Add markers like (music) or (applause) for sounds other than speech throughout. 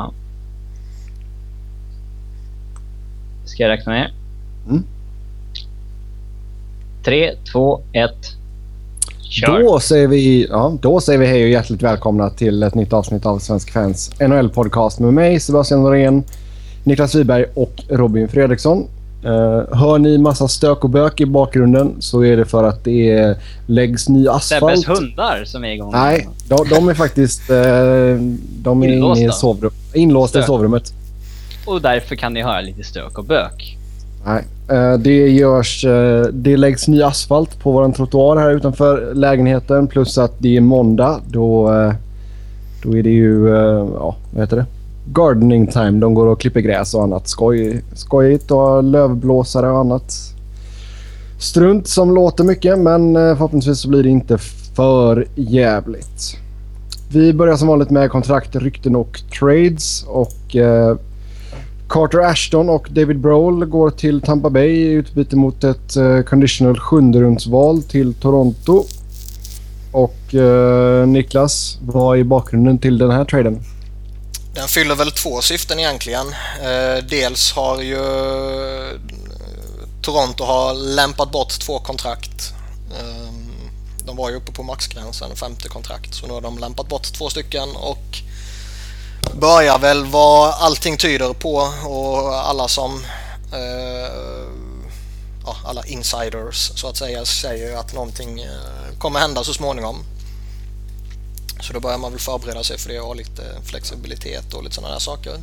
Ja. Ska jag räkna ner? Mm. Tre, två, ett. Kör! Då säger, vi, ja, då säger vi hej och hjärtligt välkomna till ett nytt avsnitt av Svensk Fans NHL-podcast med mig, Sebastian Norén, Niklas Wiberg och Robin Fredriksson. Uh, hör ni massa stök och bök i bakgrunden så är det för att det är, läggs ny asfalt. Sebbes hundar som är igång. Nej, de, de är faktiskt uh, de är inne i sovrum, inlåsta i sovrummet. Och därför kan ni höra lite stök och bök. Nej, uh, det görs... Det läggs ny asfalt på vår trottoar här utanför lägenheten plus att det är måndag. Då, då är det ju... ja, vad heter det? Gardening time. De går och klipper gräs och annat skoj, skojigt och lövblåsare och annat strunt som låter mycket men eh, förhoppningsvis så blir det inte för jävligt. Vi börjar som vanligt med kontrakt, rykten och trades och eh, Carter Ashton och David Brohl går till Tampa Bay i utbyte mot ett eh, conditional sjunderumsval till Toronto. Och eh, Niklas, vad är bakgrunden till den här traden? Den fyller väl två syften egentligen. Eh, dels har ju eh, Toronto har lämpat bort två kontrakt. Ehm, de var ju uppe på maxgränsen, femte kontrakt, så nu har de lämpat bort två stycken och börjar väl vad allting tyder på och alla som eh, ja, alla insiders så att säga säger att någonting kommer hända så småningom. Så då börjar man väl förbereda sig för det och ha lite flexibilitet och lite sådana där saker.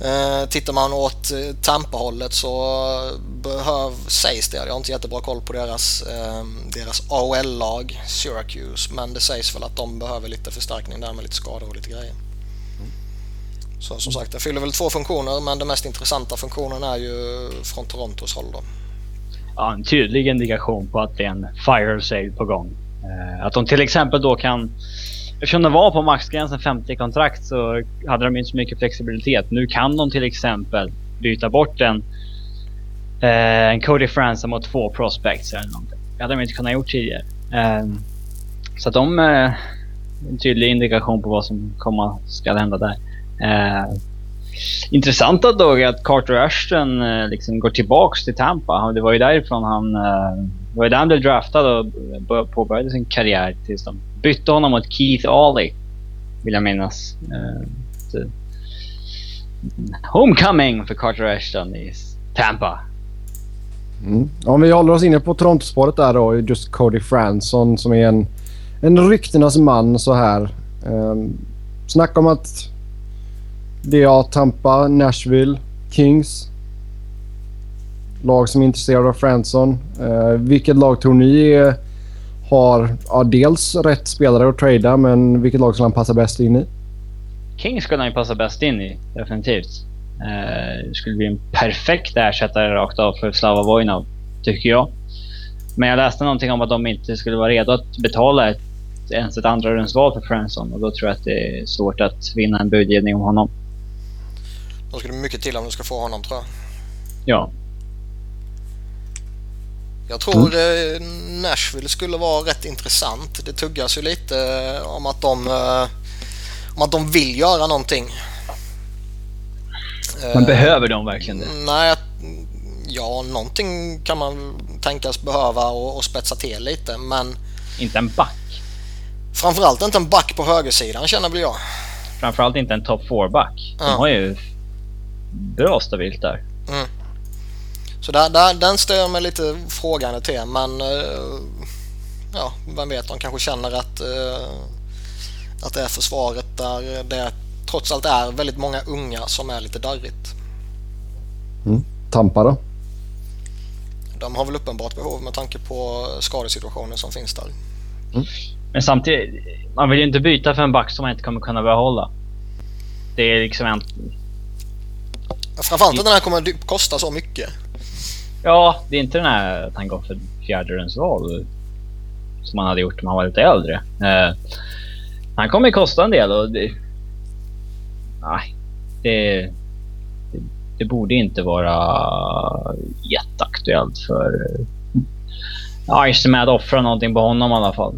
Eh, tittar man åt eh, Tampa-hållet så behöv, sägs det, jag har inte jättebra koll på deras, eh, deras AHL-lag, Syracuse, men det sägs väl att de behöver lite förstärkning där med lite skador och lite grejer. Så som sagt, det fyller väl två funktioner, men den mest intressanta funktionen är ju från Torontos håll då. Ja, en tydlig indikation på att det är en fire sale på gång. Eh, att de till exempel då kan... Eftersom de var på maxgränsen 50 kontrakt så hade de inte så mycket flexibilitet. Nu kan de till exempel byta bort en, eh, en Cody Franson mot två prospects eller någonting. Det hade de inte kunnat gjort tidigare. Eh, så att de... Eh, en tydlig indikation på vad som komma ska hända där. Eh, intressant dock att Carter Ashton eh, liksom går tillbaks till Tampa. Det var ju därifrån han eh, det var där han blev draftad och påbörjade sin karriär tills de bytte honom mot Keith Ollie. Vill jag minnas. Uh, homecoming för Carter Ashton i Tampa. Mm. Om vi håller oss inne på Toronto-spåret där då. Just Cody Franson som är en, en ryktenas man så här. Um, snacka om att det är Tampa, Nashville, Kings lag som är intresserade av Franson. Eh, vilket lag tror ni har ja, dels rätt spelare att trada, men vilket lag skulle han passa bäst in i? Kings skulle han ju passa bäst in i, definitivt. Eh, det skulle bli en perfekt ersättare rakt av för Slava Vojnov, tycker jag. Men jag läste någonting om att de inte skulle vara redo att betala ett, ens ett andra rundsval för Franson och då tror jag att det är svårt att vinna en budgivning om honom. Då ska det mycket till om du ska få honom tror jag. Ja, jag tror mm. Nashville skulle vara rätt intressant. Det tuggas ju lite eh, om att de, eh, om att de vill göra någonting. Men behöver de verkligen det? Nej, ja någonting kan man tänkas behöva och, och spetsa till lite men... Inte en back? Framförallt inte en back på högersidan känner väl jag. Framförallt inte en top 4-back. De ja. har ju bra stabilt där. Mm. Så där, där, den ställer jag mig lite frågande till men uh, ja, vem vet, de kanske känner att, uh, att det är försvaret där det trots allt är väldigt många unga som är lite darrigt. Mm. Tampa då? De har väl uppenbart behov med tanke på skadesituationen som finns där. Mm. Men samtidigt, man vill ju inte byta för en back som man inte kommer kunna behålla. Det är liksom en... Framförallt att den här kommer kosta så mycket. Ja, det är inte den här att han går för fjärde val som han hade gjort om han var lite äldre. Eh, han kommer kosta en del och det, nej, det, det, det, borde inte vara jätteaktuellt för eh, ja, med att offra någonting på honom i alla fall.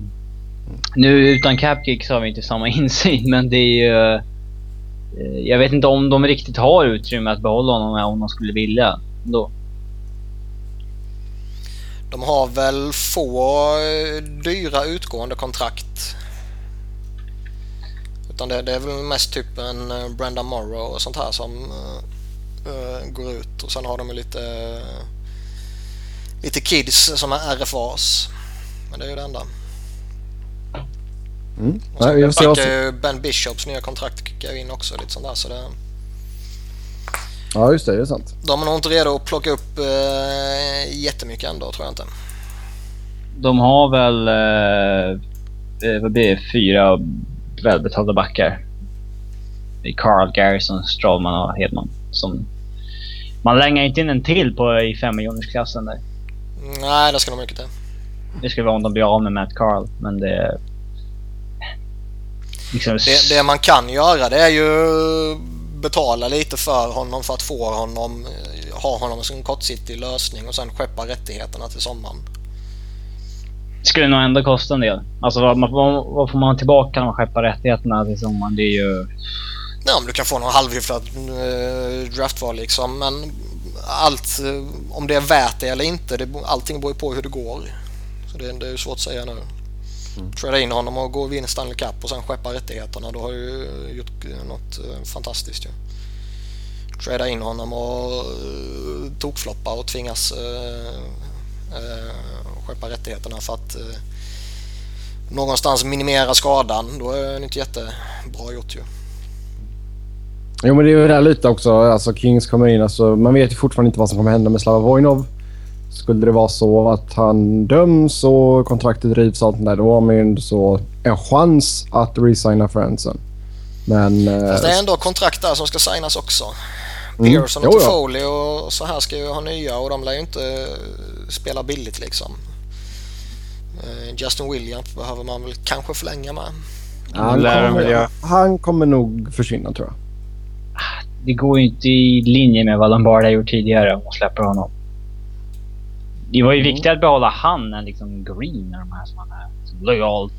Nu utan Capkick så har vi inte samma (laughs) insyn men det är ju eh, jag vet inte om de riktigt har utrymme att behålla honom om de skulle vilja. Då. De har väl få eh, dyra utgående kontrakt. Utan det, det är väl mest typ en eh, Brenda Morrow och sånt här som uh, går ut. Och sen har de lite, lite kids som är RFAs. Men det är ju det enda. Mm. Och Nej, vi får se vad som... ju Ben Bishops nya kontrakt kickar in också. Lite sånt där, så det, Ja, just det. Det är sant. de är nog inte redo att plocka upp uh, jättemycket ändå tror jag inte. De har väl, eh, eh, vad blir det, fyra välbetalda backar. Det är Carl, Garrison, Strawman och Hedman. Som man längar inte in en till på i fem miljonersklassen där. Nej, det ska nog mycket till. Det skulle vara om de blir av med Matt Carl, men det... Liksom, Det, det man kan göra det är ju betala lite för honom för att få honom, ha honom som en kortsiktig lösning och sen skeppa rättigheterna till sommaren. skulle nog ändå kosta en del. Alltså vad, vad, vad får man tillbaka när man skeppar rättigheterna till sommaren? Det är ju... Ja, om du kan få någon halvhyfsad äh, draftval liksom men allt, eh, om det är värt det eller inte, det, allting beror ju på hur det går. Så det, det är svårt att säga nu. Mm. Trada in honom och gå och vinna Stanley Cup och sen skeppa rättigheterna. Då har du eh, gjort eh, något eh, fantastiskt ju. Trada in honom och tokfloppa och tvingas uh, uh, skeppa rättigheterna för att uh, någonstans minimera skadan. Då är det inte jättebra gjort ju. Jo, men det är ju det här lite också. Alltså Kings kommer in. Alltså, man vet ju fortfarande inte vad som kommer hända med Slava Vojnov. Skulle det vara så att han döms och kontraktet rivs och allt där, då har man ju så en chans att resigna Fransen. Men... Fast det är eh, ändå kontrakt där som ska signas också. Mm. Pearson och. Toffoli och så här ska ju ha nya och de lär ju inte eh, spela billigt liksom. Eh, Justin Williams behöver man väl kanske förlänga med. han, kommer, han kommer nog försvinna tror jag. Det går ju inte i linje med vad de bara har gjort tidigare om de släpper honom. Det var ju Mm. viktigare att behålla han än liksom Green och de här som han är lojalt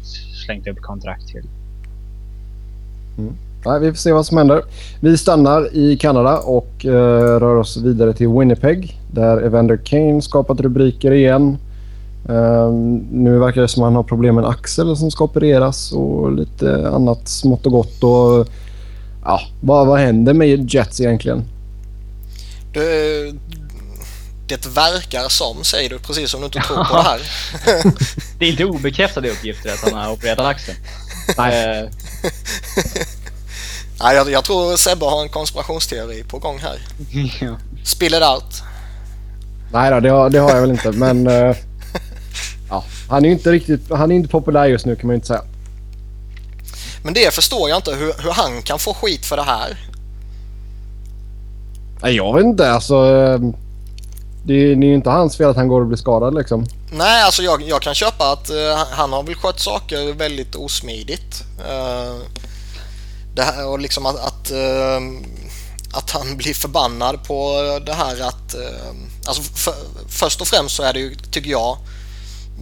slängt upp kontrakt till. Nej, vi får se vad som händer. Vi stannar i Kanada och eh, rör oss vidare till Winnipeg där Evander Kane skapat rubriker igen. Eh, nu verkar det som att han har problem med en axel som ska opereras och lite annat smått och gott. Och, ja, vad, vad händer med Jets egentligen? Det, det verkar som, säger du precis som du inte tror på (laughs) det här. (laughs) Det är inte obekräftade uppgifter att han har opererat axeln. Nej. (laughs) Nej, jag, jag tror Sebbe har en konspirationsteori på gång här. ja. Spill it out. Nej då, det har, det har jag väl inte. Men eh, ja, han är ju inte riktigt han är inte populär just nu kan man ju inte säga. Men det förstår jag inte hur, hur han kan få skit för det här. Nej, jag vet inte. Alltså, eh, det, är- det är ju inte hans fel att han går och blir skadad liksom. Nej, alltså jag, jag kan köpa att eh, han har väl skött saker väldigt osmidigt. Eh, det här och liksom att, att, eh, att han blir förbannad på det här att... alltså för, först och främst så är det ju, tycker jag,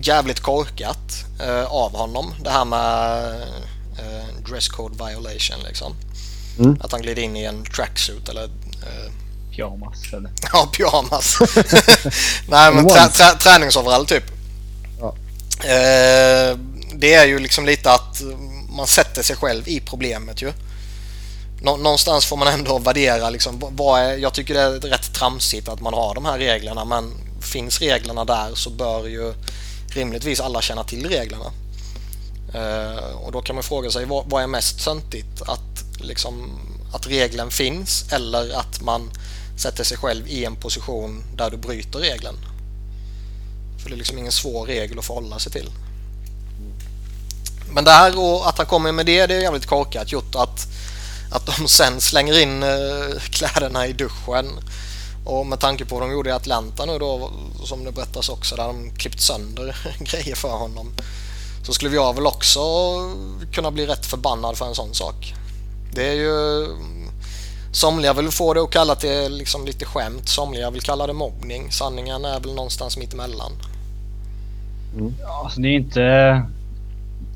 jävligt korkat av honom. Det här med dresscode violation liksom. Mm. Att han glider in i en tracksuit eller Pyjamas eller... (laughs) Ja, pyjamas. (laughs) Nej, men trä, trä, träningsoverall typ. Ja. Eh, det är ju liksom lite att man sätter sig själv i problemet ju. Nå, någonstans får man ändå värdera liksom, vad- är, jag tycker det är rätt tramsigt att man har de här reglerna men finns reglerna där så bör ju rimligtvis alla känna till reglerna. Eh, och då kan man fråga sig vad, vad är mest töntigt? Att, liksom, att regeln finns eller att man sätter sig själv i en position där du bryter regeln. För det är liksom ingen svår regel att förhålla sig till. Men det här och att han kommer med det, det är jävligt korkat gjort att, att de sen slänger in eh, kläderna i duschen. Och med tanke på vad de gjorde i Atlanta nu då, som det berättas också, där de klippt sönder (laughs) grejer för honom. Så skulle jag väl också kunna bli rätt förbannad för en sån sak. Det är ju... Somliga vill få det att kalla det liksom lite skämt, somliga vill kalla det mobbning. Sanningen är väl någonstans mitt emellan. Ja, alltså det är inte...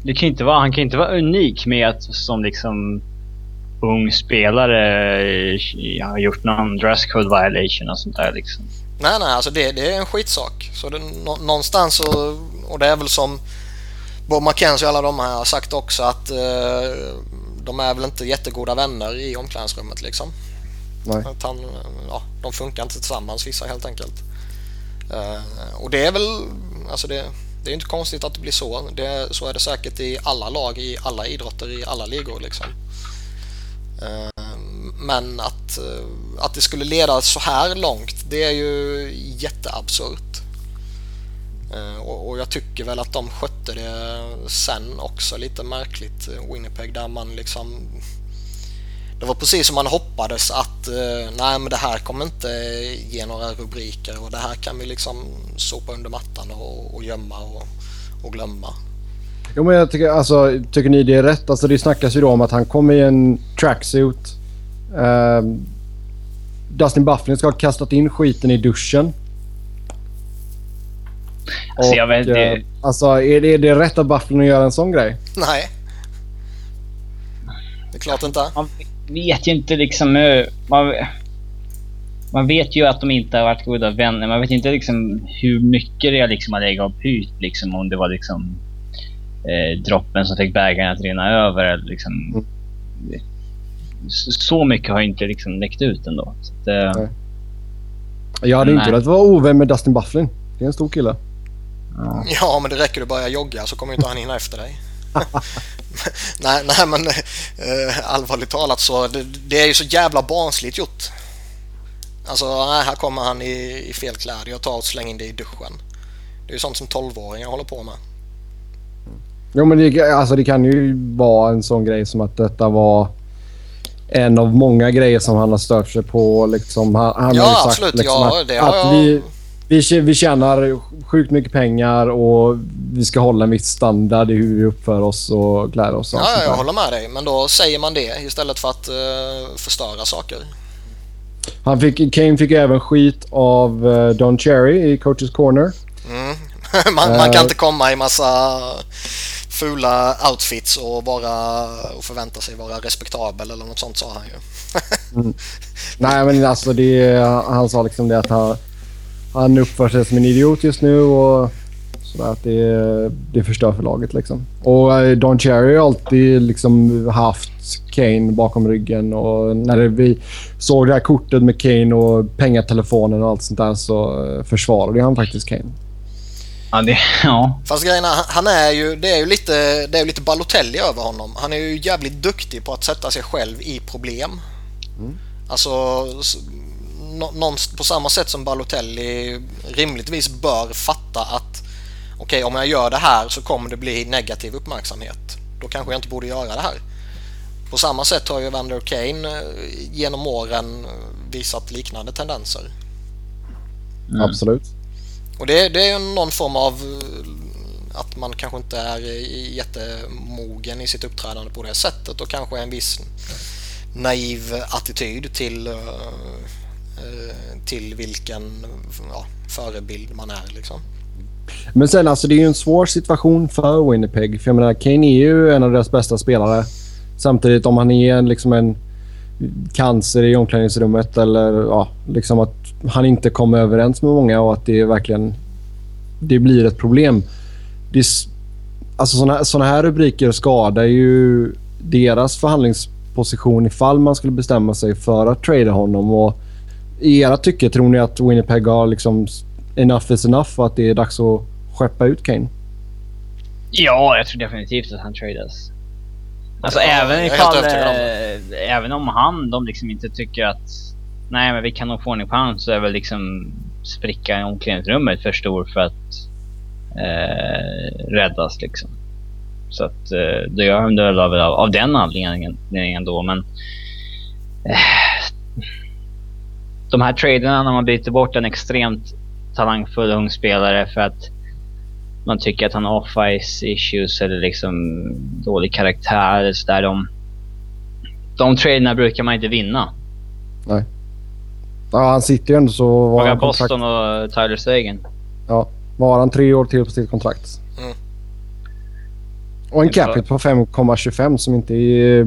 Det kan inte vara, han kan inte vara unik med att som liksom ung spelare eh, har gjort någon dresscode violation och sånt där liksom. Nej, nej, alltså det, det är en skitsak. Så det, nå, någonstans så, och det är väl som Bob McKenzie och alla de här har sagt också att eh, de är väl inte jättegoda vänner i omklädningsrummet liksom. Nej. Att han, ja, de funkar inte tillsammans vissa helt enkelt. Eh, och det är väl, alltså det, det är inte konstigt att det blir så. Det, så är det säkert i alla lag, i alla idrotter, i alla ligor liksom. Eh, men att, eh, att det skulle leda så här långt, det är ju jätteabsurt. Eh, och, jag tycker väl att de skötte det sen också lite märkligt, eh, Winnipeg, där man liksom det var precis som man hoppades att eh, nej men det här kommer inte ge några rubriker och det här kan vi liksom sopa under mattan och, och gömma och, och glömma. Jo, men jag tycker, alltså, tycker ni det är rätt? Alltså, det snackas ju då om att han kommer i en tracksuit. Eh, Dustin Bufflin ska ha kastat in skiten i duschen. Alltså, jag vet, det- eh, alltså är, det, är det rätt av Bufflin att göra en sån grej? Nej. Det är klart inte. Man vet ju inte liksom hur... Man, man vet ju att de inte har varit goda vänner. Man vet inte liksom hur mycket det liksom har legat och pyrt. Liksom, om det var liksom eh, droppen som fick bägaren att rinna över. Eller liksom, Mm. så, mycket har inte liksom läckt ut ändå. Så att, eh. Jag hade inte velat vara ovän med Dustin Bufflin. Det är en stor kille. Ja. Ja, men det räcker att börja jogga så kommer inte han hinna efter dig. (laughs) nej, nej, men eh, allvarligt talat så det, det är ju så jävla barnsligt gjort. Alltså, nej, här kommer han i, i fel kläder. Jag tar och slänger in det i duschen. Det är ju sånt som 12-åringar håller på med. Jo, men det, alltså, det kan ju vara en sån grej som att detta var en av många grejer som han har stört sig på. Liksom, han, han Ja, har ju sagt absolut. liksom, Ja, att, det har att jag- vi, vi, vi tjänar sjukt mycket pengar och vi ska hålla en viss standard i hur vi uppför oss och klär oss. Och Ja, jag håller med dig. Men då säger man det istället för att eh, förstöra saker. Han fick, Kane fick även skit av eh, Don Cherry i Coaches Corner. Mm. (laughs) man, man Eh. kan inte komma i massa fula outfits och, vara, och förvänta sig vara respektabel eller något sånt sa han ju. (laughs) Nej, men alltså det, han sa liksom det att han, han uppför sig som en idiot just nu och sådär att det, det förstör för laget liksom. Och eh, Don Cherry har alltid liksom haft Kane bakom ryggen och när vi såg det här kortet med Kane och pengatelefonen och allt sånt där så eh, försvarade han faktiskt Kane. Ja, det, ja. Fast grejen är, han- är ju, det är ju lite, det är ju lite Balotelli över honom. Han är ju jävligt duktig på att sätta sig själv i problem. Alltså, s- nå, någonst- på samma sätt som Balotelli rimligtvis bör fatta att okej, om jag gör det här så kommer det bli negativ uppmärksamhet. Då kanske jag inte borde göra det här. På samma sätt har ju Vander Kane eh, genom åren eh, visat liknande tendenser. Mm. Absolut. Och det, det är ju någon form av eh, att man kanske inte är jättemogen i sitt uppträdande på det sättet och kanske en viss naiv attityd till, Eh, till vilken ja, förebild man är. Liksom. Men sen alltså det är ju en svår situation för Winnipeg. För jag menar Kane är ju en av deras bästa spelare. Samtidigt om han är en, liksom en cancer i omklädningsrummet eller ja, liksom att han inte kommer överens med många och att det verkligen det blir ett problem. Det alltså såna, såna här rubriker skadar ju deras förhandlingsposition ifall man skulle bestämma sig för att trada honom. Och i era tycke, tror ni att Winnipeg har liksom enough is enough och att det är dags att skeppa ut Kane? Ja, jag tror definitivt att han tradas. Alltså Ja, även ifall... Eh, även om han, de liksom inte tycker att... Nej, men vi kan nog få ordning på han så är väl liksom spricka i omklädningsrummet för stor för att eh, räddas liksom. Så att eh, det gör de väl av, av den anledningen anledningen då, men... Eh, de här traderna när man byter bort en extremt talangfull ung spelare för att man tycker att han har off-ice issues eller liksom dålig karaktär eller sådär. De, de traderna brukar man inte vinna. Ja, han sitter ju ändå så... Var Fråga han, kontrakt, Boston och Tyler Sagan. var han tre år till på sitt kontrakt. Mm. Och en capita på 5,25 som inte är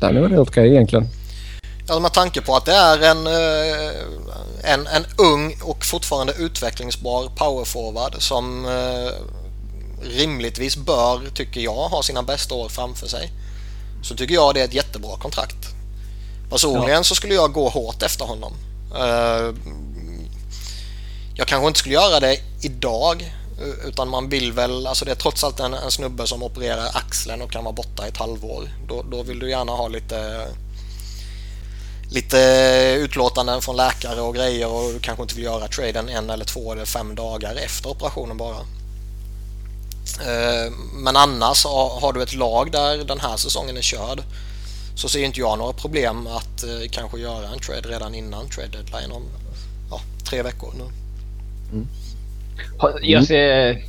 Den är väl helt okej egentligen. Ja, med tanke på att det är en, eh, en, en ung och fortfarande utvecklingsbar powerforward som eh, rimligtvis bör, tycker jag, ha sina bästa år framför sig. Så tycker jag det är ett jättebra kontrakt. Personligen ja. så skulle jag gå hårt efter honom. Eh, jag kanske inte skulle göra det idag utan man vill väl, alltså det är trots allt en, en snubbe som opererar axeln och kan vara borta i ett halvår. Då, då vill du gärna ha lite lite utlåtanden från läkare och grejer och du kanske inte vill göra traden en eller två eller fem dagar efter operationen bara. Eh, men annars har du ett lag där den här säsongen är körd så ser inte jag några problem att eh, kanske göra en trade redan innan trade deadline om ja, tre veckor nu. Mm. Jag, ser,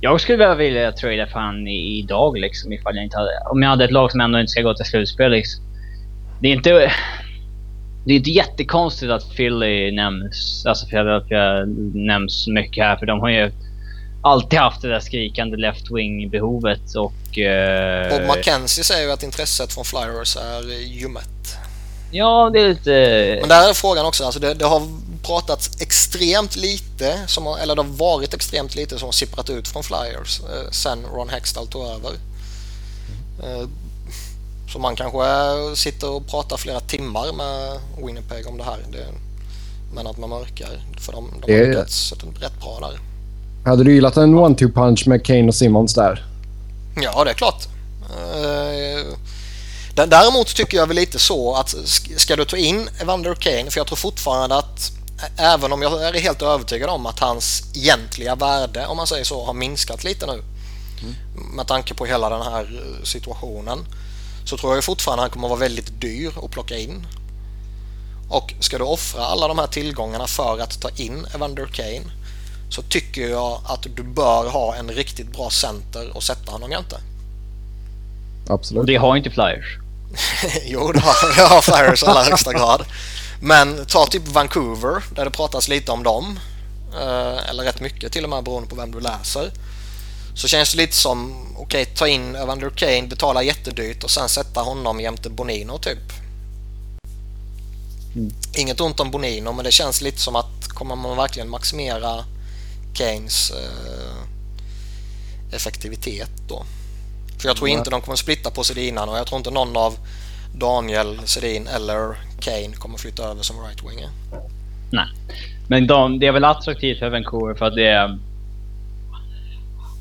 jag skulle vilja trada för han idag liksom ifall jag inte hade, om jag hade ett lag som ändå inte ska gå till slutspel liksom. Det är inte det är inte jättekonstigt att Philly nämns, alltså Philadelphia nämns mycket här för de har ju alltid haft det där skrikande left wing behovet och... Eh, Bob McKenzie säger ju att intresset från Flyers är ljummet. Ja, det är lite... Men där är frågan också, alltså det, det har pratats extremt lite, som, eller det har varit extremt lite som har sipprat ut från Flyers eh, sen Ron Hextall tog över. Eh, så man kanske sitter och pratar flera timmar med Winnipeg om det här. Det, men att man mörkar. För de, de har lyckats rätt bra där. Hade du gillat en one-two punch med Kane och Simmons där? Ja, det är klart. Uh, däremot tycker jag väl lite så att ska du ta in Evander Kane, för jag tror fortfarande att även om jag är helt övertygad om att hans egentliga värde, om man säger så, har minskat lite nu. Mm. Med tanke på hela den här situationen så tror jag fortfarande att han kommer att vara väldigt dyr att plocka in. Och ska du offra alla de här tillgångarna för att ta in Evander Kane så tycker jag att du bör ha en riktigt bra center och sätta honom jämte. Absolut. Och det har inte Flyers. (laughs) jo, det har, det har Flyers i allra högsta grad. Men ta typ Vancouver där det pratas lite om dem. Eh, eller rätt mycket till och med beroende på vem du läser. Så känns det lite som, okej okay, ta in Evander Kane, betala jättedyrt och sen sätta honom jämte Bonino typ. Mm. Inget ont om Bonino men det känns lite som att kommer man verkligen maximera Kanes eh, effektivitet då. För jag tror mm. inte de kommer splitta på Sedinan och jag tror inte någon av Daniel Sedin eller Kane kommer flytta över som right-winger. Nej, men de, det är väl attraktivt för Vancouver för att det är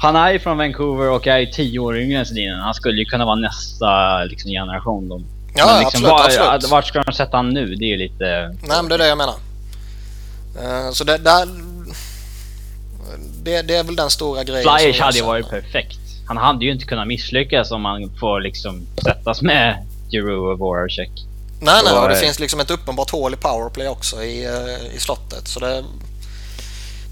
han är ju från Vancouver och är tio år yngre än Sedinen. Han skulle ju kunna vara nästa liksom, generation. Då. Ja, men liksom, absolut, var, absolut. Vart ska de sätta han nu? Det är ju lite... Nej, men det är det jag menar. Uh, så det, där, det, det, är väl den stora grejen. Flyers hade ju varit perfekt. Han hade ju inte kunnat misslyckas om han får liksom sättas med Giroux och Voracek. Nej, nej, och det finns liksom ett uppenbart hål i powerplay också i, uh, i slottet. Så det,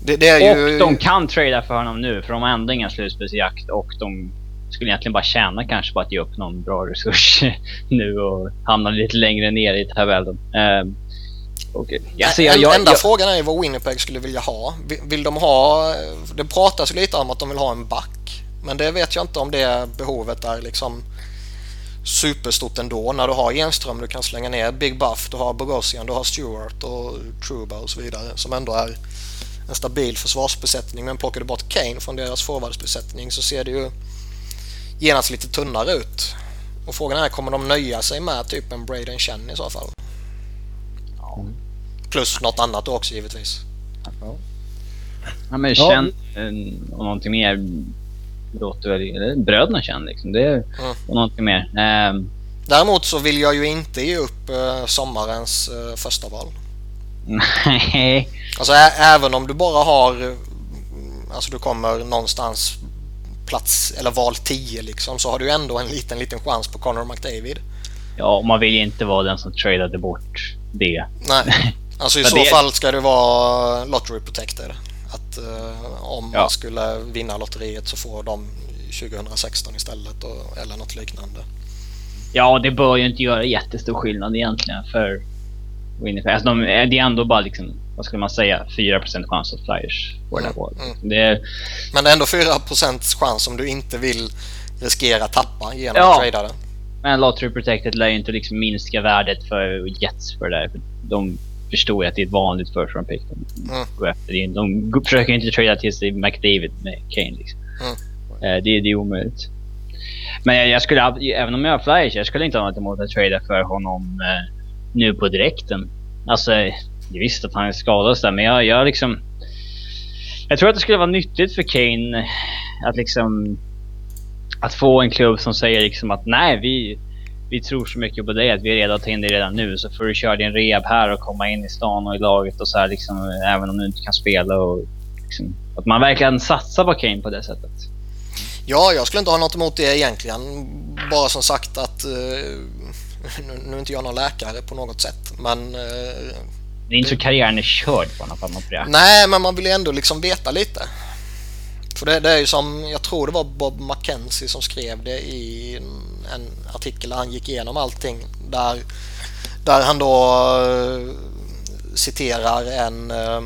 det, det är och ju... de kan trada för honom nu för de har ändå ingen slutspelsjakt och de skulle egentligen bara tjäna kanske på att ge upp någon bra resurs (laughs) nu och hamna lite längre ner i tabellen. Uh, okay. alltså, jag, jag, enda jag, frågan är vad Winnipeg skulle vilja ha. Vill, vill de ha... Det pratas ju lite om att de vill ha en back. Men det vet jag inte om det behovet är liksom superstort ändå när du har Enström, du kan slänga ner Big Buff, du har Bogosian, du har Stewart och Truba och så vidare som ändå är en stabil försvarsbesättning men plockar du bort Kane från deras forwardsbesättning så ser det ju genast lite tunnare ut. Och frågan är, kommer de nöja sig med typ en Braden Chen i så fall? Ja. Plus något annat också givetvis. Ja, men Chen ja. och någonting mer låter väl... Bröderna Chen liksom. Det är mm. och någonting mer. Um, Däremot så vill jag ju inte ge upp uh, sommarens uh, första val. (laughs) Nej. Alltså även om du bara har, alltså du kommer någonstans plats eller val 10 liksom så har du ändå en liten, liten chans på Connor McDavid. Ja, och man vill ju inte vara den som tradade bort det. Nej, (laughs) alltså i så det... fall ska det vara lottery protected. Att uh, om ja. man skulle vinna lotteriet så får de 2016 istället och, eller något liknande. Ja, det bör ju inte göra jättestor skillnad egentligen för Winnipeg. Alltså de, det är ändå bara liksom, vad skulle man säga, 4% chans att Flyers får mm, mm. det är... Men det är ändå 4% chans om du inte vill riskera tappa genom ja. att trada det. Men Lottery Protected lär ju inte liksom minska värdet för Jets för det där. För de förstår ju att det är ett vanligt first round pick. De, Mm. de försöker inte trada till sig McDavid med Kane liksom. Mm. Eh, det, det är omöjligt. Men jag, jag skulle, även om jag har flyers, jag skulle inte ha något emot att trada för honom eh, nu på direkten. Alltså, jag visste att han skadades där, men jag, jag liksom... Jag tror att det skulle vara nyttigt för Kane att liksom... Att få en klubb som säger liksom att nej, vi, vi tror så mycket på dig att vi är redo att ta in dig redan nu. Så får du köra din rehab här och komma in i stan och i laget och så här liksom, även om du inte kan spela. Och, liksom, att man verkligen satsar på Kane på det sättet. Ja, jag skulle inte ha något emot det egentligen. Bara som sagt att... uh, (laughs) nu, nu är inte jag någon läkare på något sätt, men... eh, Det är inte så karriären är körd på får det. nej, men man vill ju ändå liksom veta lite. För det, det är ju som, jag tror det var Bob McKenzie som skrev det i en, artikel där han gick igenom allting. Där, där han då eh, citerar en, eh,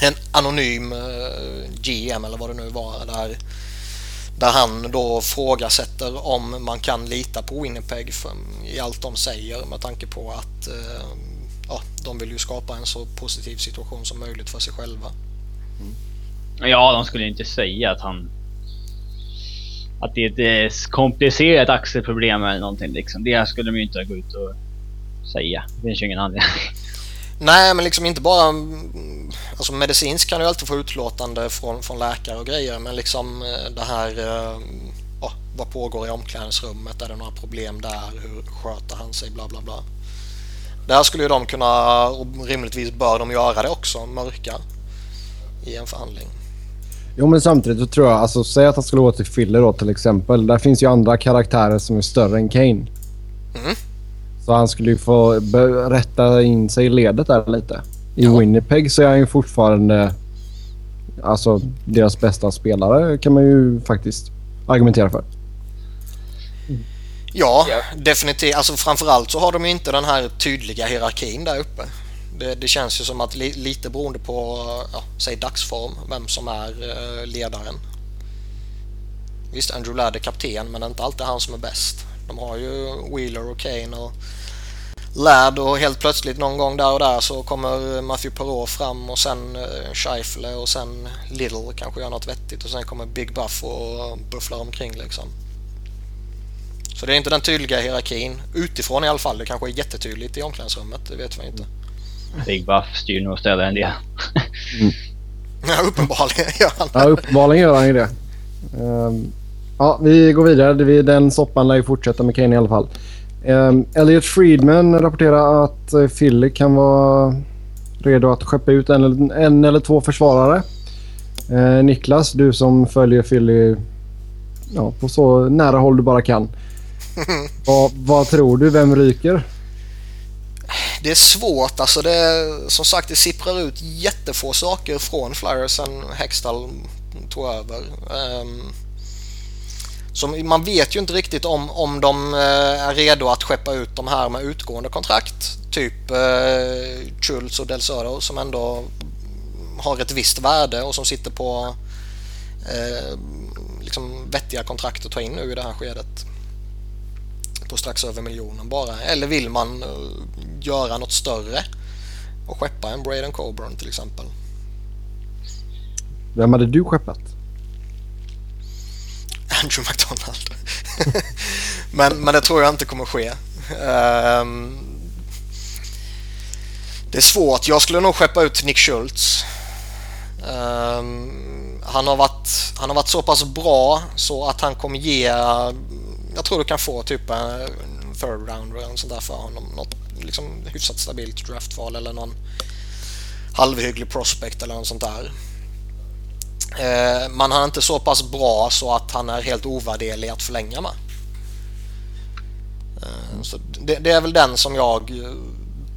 en anonym GM eller vad det nu var. Där, där han då frågasätter om man kan lita på Winnipeg för, i allt de säger med tanke på att eh, ja, de vill ju skapa en så positiv situation som möjligt för sig själva. Mm. Ja, de skulle inte säga att han... Att det är ett eh, komplicerat axelproblem eller någonting liksom. Det skulle de ju inte gå ut och säga. Det finns ju ingen anledning. Nej, men liksom inte bara... mm, Alltså medicinskt kan du alltid få utlåtande från, från läkare och grejer, men liksom eh, det här... eh, Ja, vad pågår i omklädningsrummet? Är det några problem där? Hur sköter han sig? Bla, bla, bla. Där skulle ju de kunna, och rimligtvis bör de göra det också, mörka i en förhandling. Jo, men samtidigt så tror jag, alltså säg att han skulle gå till Philly då till exempel. Där finns ju andra karaktärer som är större än Kane. Mm. Så han skulle ju få rätta in sig i ledet där lite. I Ja. Winnipeg så är han ju fortfarande alltså deras bästa spelare kan man ju faktiskt argumentera för. Ja, definitivt. Alltså framförallt så har de ju inte den här tydliga hierarkin där uppe. Det, det känns ju som att li, lite beroende på, ja, säg dagsform, vem som är eh, ledaren. Visst, Andrew Ladd är kapten, men det är inte alltid han som är bäst. De har ju Wheeler och Kane och Ladd och helt plötsligt någon gång där och där så kommer Matthew Perrault fram och sen eh, Scheifele och sen Little kanske gör något vettigt och sen kommer Big Buff och bufflar omkring liksom. Så det är inte den tydliga hierarkin. Utifrån i alla fall. Det kanske är jättetydligt i omklädningsrummet. Det vet vi inte. Big Buff styr nog och ställer en del. (laughs) Ja, uppenbarligen gör han Ja, uppenbarligen gör han ju det. Ehm, ja, vi går vidare. Den soppan lär ju fortsätta med Kane i alla fall. Um, Elliot Friedman rapporterar att uh, Philly kan vara redo att skeppa ut en, eller- en eller två försvarare. Eh, Niklas, du som följer Philly ja, på så nära håll du bara kan. (laughs) vad, vad tror du? Vem ryker? Det är svårt. Alltså det, som sagt, det sipprar ut jättefå saker från Flyers sen Hextall tog över. Ehm, så man vet ju inte riktigt om, om de eh, är redo att skeppa ut de här med utgående kontrakt. Typ eh, Schultz och Del Söder som ändå har ett visst värde och som sitter på eh, liksom vettiga kontrakt att ta in nu i det här skedet. På strax över miljonen bara. Eller vill man eh, göra något större och skeppa en Braden Coburn till exempel. Vem hade du skeppat? Andrew McDonald. (laughs) men, men det tror jag inte kommer ske. Um, det är svårt. Jag skulle nog skeppa ut Nick Schultz. Um, han, har varit, han har varit så pass bra så att han kommer ge... Jag tror du kan få typ en third round eller något sånt där för honom. Något liksom hyfsat stabilt draftval eller någon halvhygglig prospect eller något sånt där. Eh, man är inte så pass bra så att han är helt ovärderlig att förlänga med. Eh, så det, det är väl den som jag eh,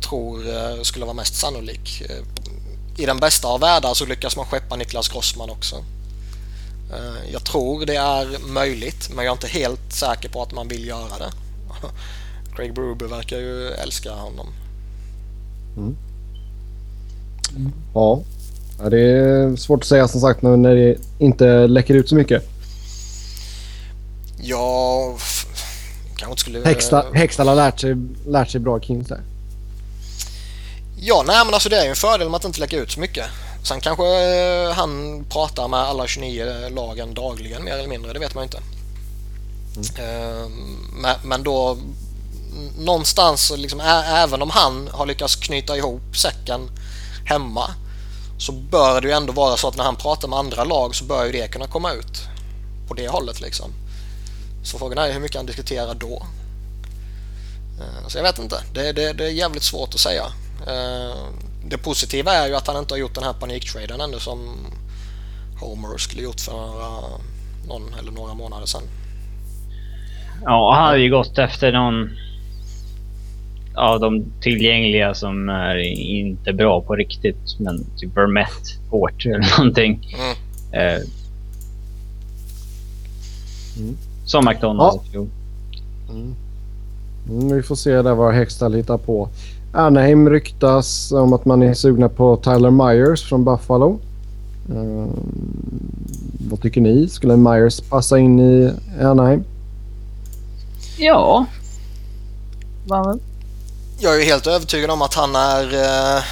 tror eh, skulle vara mest sannolik. Eh, I den bästa av världar så lyckas man skeppa Niklas Grossman också. Eh, jag tror det är möjligt men jag är inte helt säker på att man vill göra det. (laughs) Craig Bruber verkar ju älska honom. Mm. Ja ja, det är svårt att säga som sagt när det inte läcker ut så mycket. Ja, kanske inte skulle... Hextall, Hextall har lärt sig, lärt sig bra Kings där. Ja, nej men alltså det är ju en fördel med att inte lägga ut så mycket. Sen kanske eh, han pratar med alla 29 lagen dagligen mer eller mindre, det vet man ju inte. Eh, men, men då någonstans, liksom, även om han har lyckats knyta ihop säcken hemma så bör det ju ändå vara så att när han pratar med andra lag så bör ju det kunna komma ut på det hållet liksom. Så frågan är hur mycket han diskuterar då. Så jag vet inte. Det, det, det är jävligt svårt att säga. Eh, det positiva är ju att han inte har gjort den här paniktraden ännu som Homer skulle gjort för några, någon eller några månader sedan. Ja, han hade ju gått efter någon av de tillgängliga som är inte bra på riktigt. Men typ Vermette, hårt eller (laughs) någonting. Mm. Eh, Mm. Som McDonalds. Jo. Mm, vi får se där vad Hextall hittar på. Anaheim ryktas om att man är sugna på Tyler Myers från Buffalo. Mm, vad tycker ni? Skulle Myers passa in i Anaheim? Ja. Va? Jag är ju helt övertygad om att han är, eh,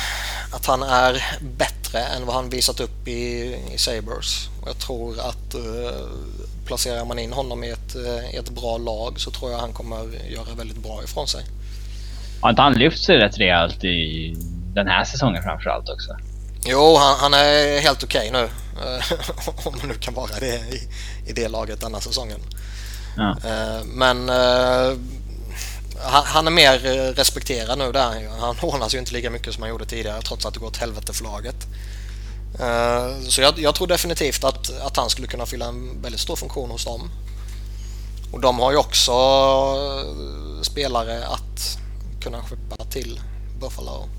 att han är bättre än vad han visat upp i, i Sabres. Jag tror att eh, placerar man in honom i ett, eh, i ett bra lag så tror jag han kommer göra väldigt bra ifrån sig. Har inte han lyft sig rätt rejält i den här säsongen framförallt också? Jo, han, han är helt okej nu. Eh, (laughs) Om man nu kan vara det i, i det laget denna säsongen. Ja. Men han, han är mer eh, respekterad nu där. Han hånas ju inte lika mycket som han gjorde tidigare trots att det går åt helvete för laget. Eh, Så jag, jag tror definitivt att, att han skulle kunna fylla en väldigt stor funktion hos dem. Och de har ju också eh, spelare att kunna skeppa till Buffalo.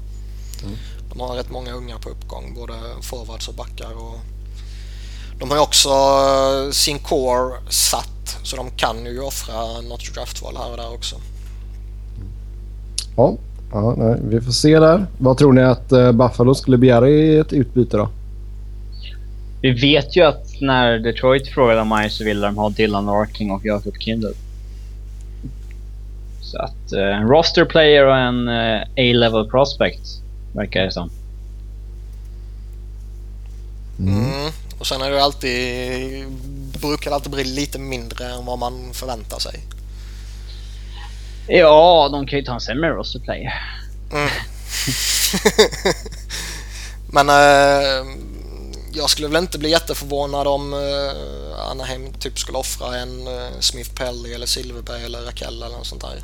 De har rätt många unga på uppgång, både forwards och backar. Och de har ju också sin core satt, så de kan ju offra något draftval här och där också. Ja, ja nej, vi får se där. Vad tror ni att eh, Buffalo skulle begära i ett utbyte då? Vi vet ju att när Detroit frågade om mig så ville de ha Dylan Larkin och Jakob Kindle. Så att eh, en roster player och en eh, A-level prospect verkar det som. Mm. Och sen är det alltid, brukar det alltid bli lite mindre än vad man förväntar sig. Ja, de kan ju ta en sämre roster player. Mm. (laughs) (laughs) Men eh, jag skulle väl inte bli jätteförvånad om eh, Anaheim typ skulle offra en eh, Smith Pelly eller Silverberg eller Rakell eller något sånt där.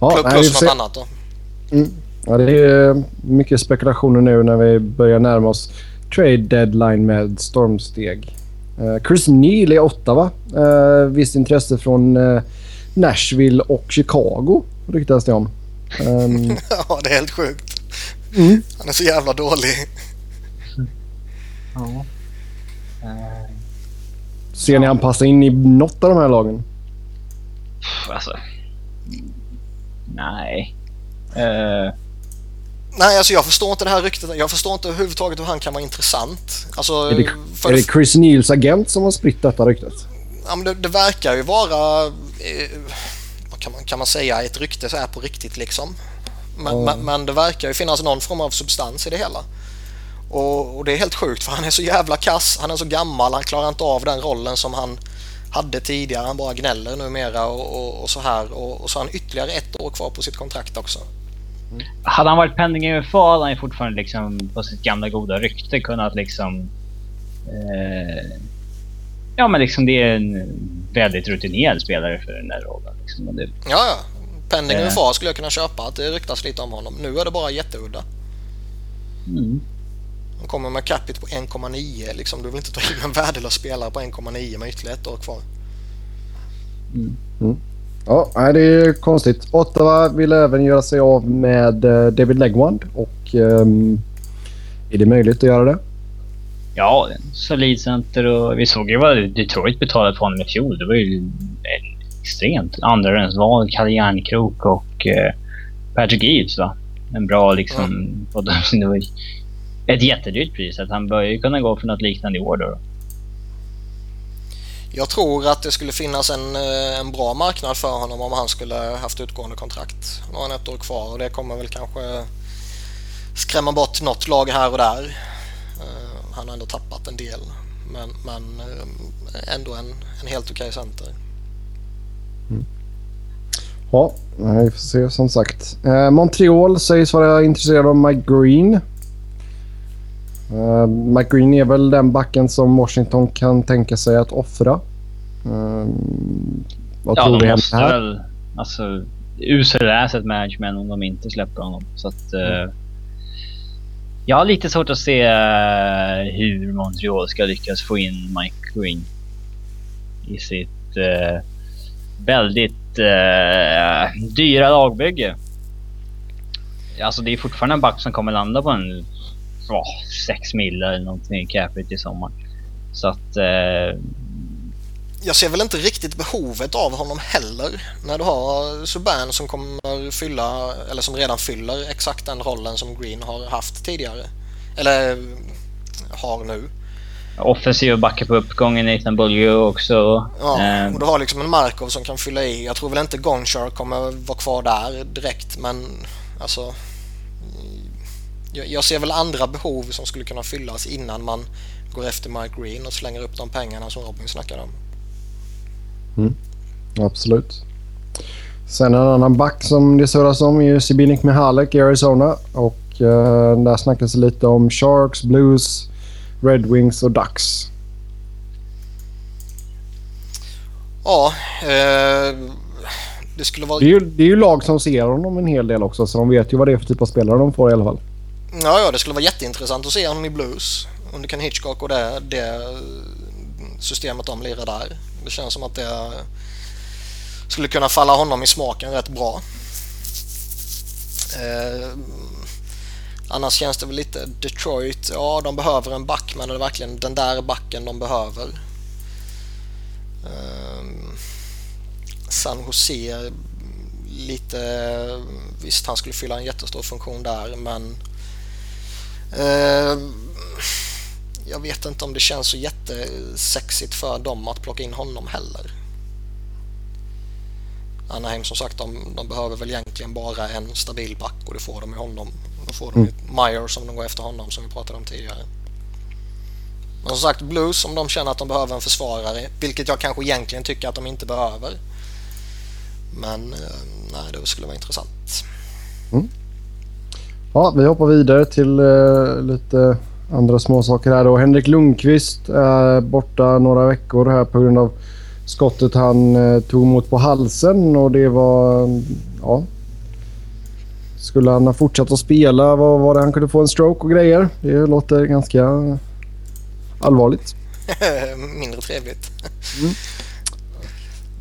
Ja, Plus, nej, plus något se. annat då. Ja, det är mycket spekulationer nu när vi börjar närma oss trade deadline med stormsteg. Eh, Chris Neal i Ottawa. Uh, visst intresse från eh, Nashville och Chicago ryktas det om. Ehm, (laughs) ja, det är helt sjukt. Mm. Han är så jävla dålig. Ja. ser ni han passa in i något av de här lagen? Alltså. Nej. Eh, Nej, alltså jag förstår inte det här ryktet. Jag förstår inte överhuvudtaget hur han kan vara intressant. Alltså, Är det, är det, Chris Neals agent som har spritt detta ryktet? ja, men det, det verkar ju vara, eh, kan man, kan man säga, ett rykte så här på riktigt liksom. Men, Ja. men, men det verkar ju finnas någon form av substans i det hela. Och, och det är helt sjukt för han är så jävla kass. Han är så gammal. Han klarar inte av den rollen som han hade tidigare. Han bara gnäller numera och, och, och så här. Och, och så har han ytterligare ett år kvar på sitt kontrakt också. Hade han varit pending i UFA hade han fortfarande liksom på sitt gamla goda rykte kunnat liksom... Eh, ja men liksom det är en väldigt rutinerad spelare för den där rollen. Liksom. Det, Ja, ja. Pending Eh. UFA skulle jag kunna köpa. Att det ryktas lite om honom. Nu är det bara jätteudda. mm. Han kommer med capita på 1,9 liksom. Du vill inte ta in en värdelös spelare på 1,9 med ytterligare ett år kvar. Ja, det är konstigt. Ottawa vill även göra sig av med eh, David Legwand och ehm, är det möjligt att göra det? Ja, solid center och vi såg ju vad Detroit betalade för honom i fjol. Det var ju en extremt andrahandsval, Kalle Järnkrok och eh, Patrick Eaves va. En bra liksom... de- (laughs) Det var ett jättedyrt pris. Att han bör ju kunna gå för något liknande i år då. Jag tror att det skulle finnas en, eh, en bra marknad för honom om han skulle haft utgående kontrakt. Nu har han ett år kvar och det kommer väl kanske skrämma bort något lag här och där. Eh, han har ändå tappat en del. Men, men eh, ändå en, en helt okej okay center. Mm. Ja, vi får se som sagt. Eh, Montreal sägs vara intresserad av Mike Green. Uh, McGreen är väl den backen som Washington kan tänka sig att offra. Uh, vad ja, tror de måste här? väl... Alltså, usel asset management om de inte släpper honom. Så att, uh. Jag har lite svårt att se uh, hur Montreal ska lyckas få in Mike Green i sitt uh, väldigt dyra lagbygge. Alltså det är fortfarande en back som kommer landa på en oh, 6 mil eller någonting i capita i sommar. Så att... Eh... Jag ser väl inte riktigt behovet av honom heller. När du har Subban som kommer fylla, eller som redan fyller exakt den rollen som Green har haft tidigare. Eller har nu. Offensiv backa på uppgången, Nathan Bulger också. Ja, eh. och du har liksom en Markov som kan fylla i. Jag tror väl inte Gonchar kommer vara kvar där direkt, men alltså jag ser väl andra behov som skulle kunna fyllas innan man går efter Mike Green och slänger upp de pengarna som Robin snackade om. Mm. Absolut. Sen en annan back som det surras om är ju Sibinik Mihalek i Arizona. Och uh, där snackas det lite om Sharks, Blues, Red Wings och Ducks. Ja, eh, det skulle vara... Det är, ju, det är ju lag som ser honom en hel del också så de vet ju vad det är för typ av spelare de får i alla fall. Ja, ja, det skulle vara jätteintressant att se honom i blues om du kan Hitchcock och det, det systemet de lirar där. Det känns som att det skulle kunna falla honom i smaken rätt bra. Eh, annars känns det väl lite Detroit, ja de behöver en back men är det verkligen den där backen de behöver? Eh, San Jose lite, visst han skulle fylla en jättestor funktion där men jag vet inte om det känns så jättesexigt för dem att plocka in honom heller. Anaheim som sagt, de, de, behöver väl egentligen bara en stabil back och det får de i honom. Då får de mm. Meyer som de går efter honom som vi pratade om tidigare. Men som sagt, Blues om de känner att de behöver en försvarare, vilket jag kanske egentligen tycker att de inte behöver. Men eh, nej, det skulle vara intressant. Mm. Ja, vi hoppar vidare till uh, lite andra småsaker här då. Henrik Lundqvist är borta några veckor här på grund av skottet han uh, tog emot på halsen och det var... Ja. Skulle han ha fortsatt att spela vad var det han kunde få en stroke och grejer? Det låter ganska allvarligt. (laughs) Mindre trevligt. Mm.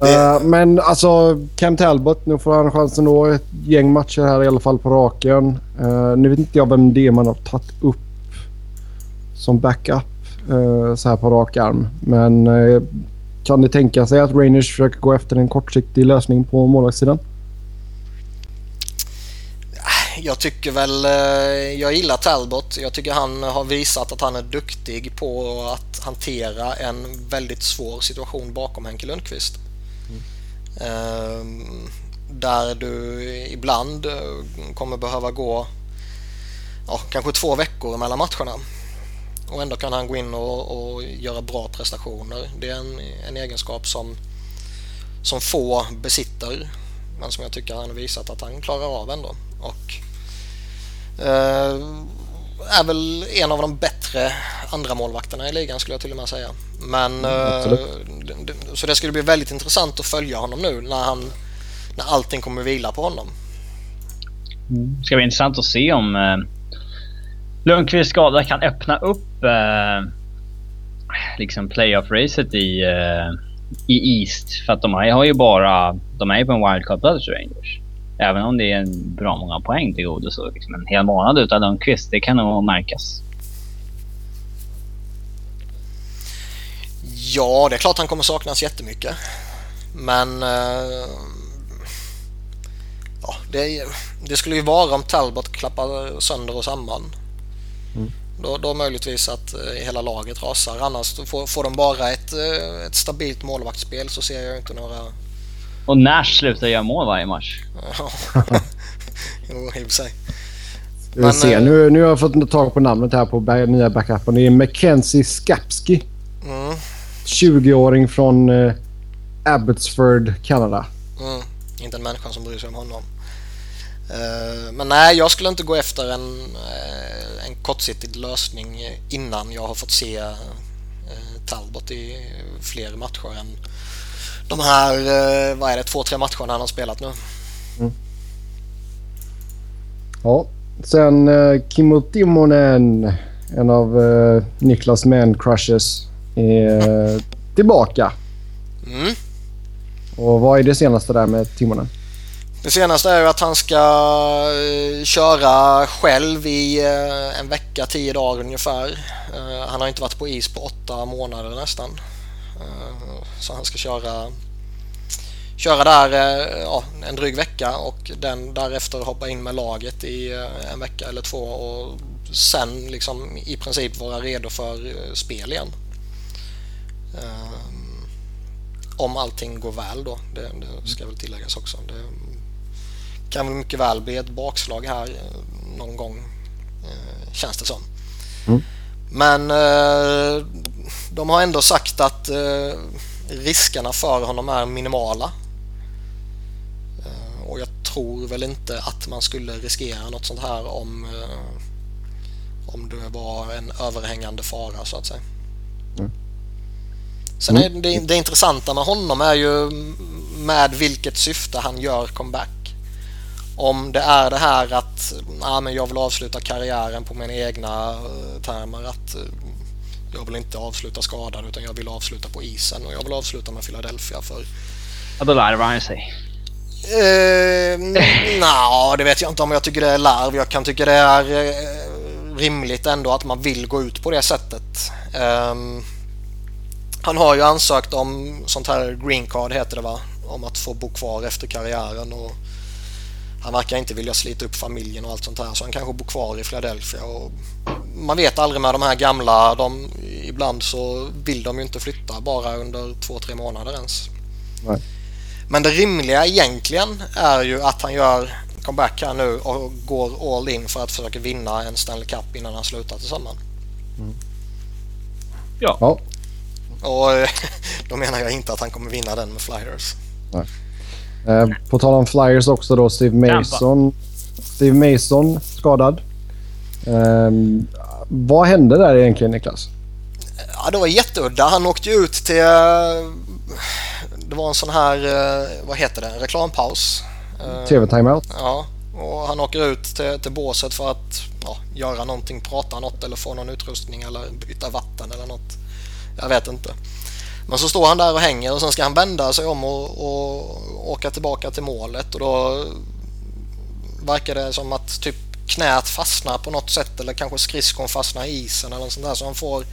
Uh, men alltså Cam Talbot, nu får han chansen då. Ett gäng matcher här i alla fall på raken. Uh, nu vet inte jag vem det är man har tagit upp som backup uh, så här på rak arm. Men kan det tänka sig att Rangers försöker gå efter en kortsiktig lösning på målvaktssidan? Jag tycker väl, jag gillar Talbot. Jag tycker han har visat att han är duktig på att hantera en väldigt svår situation bakom Henke Lundqvist. Ehm, där du ibland eh, kommer behöva gå ja, kanske två veckor mellan matcherna. Och ändå kan han gå in och, och göra bra prestationer. Det är en, en, egenskap som, som få besitter. Men som jag tycker han har visat att han klarar av ändå. Och, eh, är väl en av de bättre andra målvakterna i ligan skulle jag till och med säga. Men mm, eh, så det skulle bli väldigt intressant att följa honom nu när, han, när allting kommer vila på honom. Mm. Det ska bli intressant att se om eh, Lundqvists skada kan öppna upp eh, liksom playoff-racet i, eh, i East. För att de har ju bara... De är ju på en wildcard-plats Rangers. Även om det är en bra många poäng till godo så liksom en hel månad utan Lundqvist, det kan nog märkas. Ja, det är klart han kommer saknas jättemycket. Men... Eh, ja, det, det, skulle ju vara om Talbot klappar sönder och samman. Mm. Då, då möjligtvis att eh, hela laget rasar. Annars får, får de bara ett, eh, ett stabilt målvaktsspel så ser jag inte några... Och Nash slutar göra mål varje match. Ja. (laughs) jo, i och för sig. Ska vi se. Nu, nu har jag fått tag på namnet här på nya backupen. Det är Mackenzie Skapski. Mm, 20-åring från eh, Abbotsford, Kanada. mm. Inte en människa som bryr sig om honom. Eh, men nej, jag skulle inte gå efter en, eh, en kortsiktig lösning innan jag har fått se eh, Talbot i fler matcher än de här, eh, vad är det, två, tre matcherna han har spelat nu. Ja. Sen eh, Kimmo Timonen, en av eh, Niklas man crushes, är eh, tillbaka. Mm. Och vad är det senaste där med Timonen? Det senaste är att han ska eh, köra själv i en vecka, tio dagar ungefär. Han har inte varit på is på åtta månader nästan. Eh, Så han ska köra, köra där eh, ja, en dryg vecka och den därefter hoppa in med laget i eh, en vecka eller två och sen liksom i princip vara redo för spel igen. Om allting går väl då, det, det ska väl tilläggas också. Det, kan väl mycket väl bli ett bakslag här någon gång känns det som. Mm. Men eh, de har ändå sagt att eh, riskerna för honom är minimala. Eh, och jag tror väl inte att man skulle riskera något sånt här om, eh, om det var en överhängande fara så att säga. Mm. Sen är det, det intressanta med honom är ju med vilket syfte han gör comeback. Om det är det här att ah, men jag vill avsluta karriären på mina egna eh, termer. Att eh, jag vill inte avsluta skadad utan jag vill avsluta på isen och jag vill avsluta med Philadelphia för Ja, då larvar han sig. Eh, Nja, det vet jag inte om jag tycker det är larv. Jag kan tycka det är eh, rimligt ändå att man vill gå ut på det sättet. Ehm, han har ju ansökt om sånt här green card heter det va? Om att få bo kvar efter karriären och han verkar inte vilja slita upp familjen och allt sånt här så han kanske bor kvar i Philadelphia. Och man vet aldrig med de här gamla. De, ibland så vill de ju inte flytta bara under två, tre månader ens. Nej. Men det rimliga egentligen är ju att han gör comeback här nu och går all in för att försöka vinna en Stanley Cup innan han slutar till sommaren. Ja. Ja. Och eh, (laughs) då menar jag inte att han kommer vinna den med Flyers. Eh, på tal om Flyers också då, Steve Mason. Steve Mason skadad. Ehm, vad hände där egentligen Niklas? Ja, det var jätteudda. Han åkte ut till... eh, Det var en sån här, eh, vad heter det, en reklampaus. Eh, TV-timeout? Ja, och han åker ut till, till båset för att ja, göra någonting, prata något eller få någon utrustning eller byta vatten eller något. Jag vet inte. Men så står han där och hänger och sen ska han vända sig om och, och åka tillbaka till målet. Och då verkar det som att typ knät fastnar på något sätt eller kanske skridskon fastnar i isen eller något sånt där. Så han får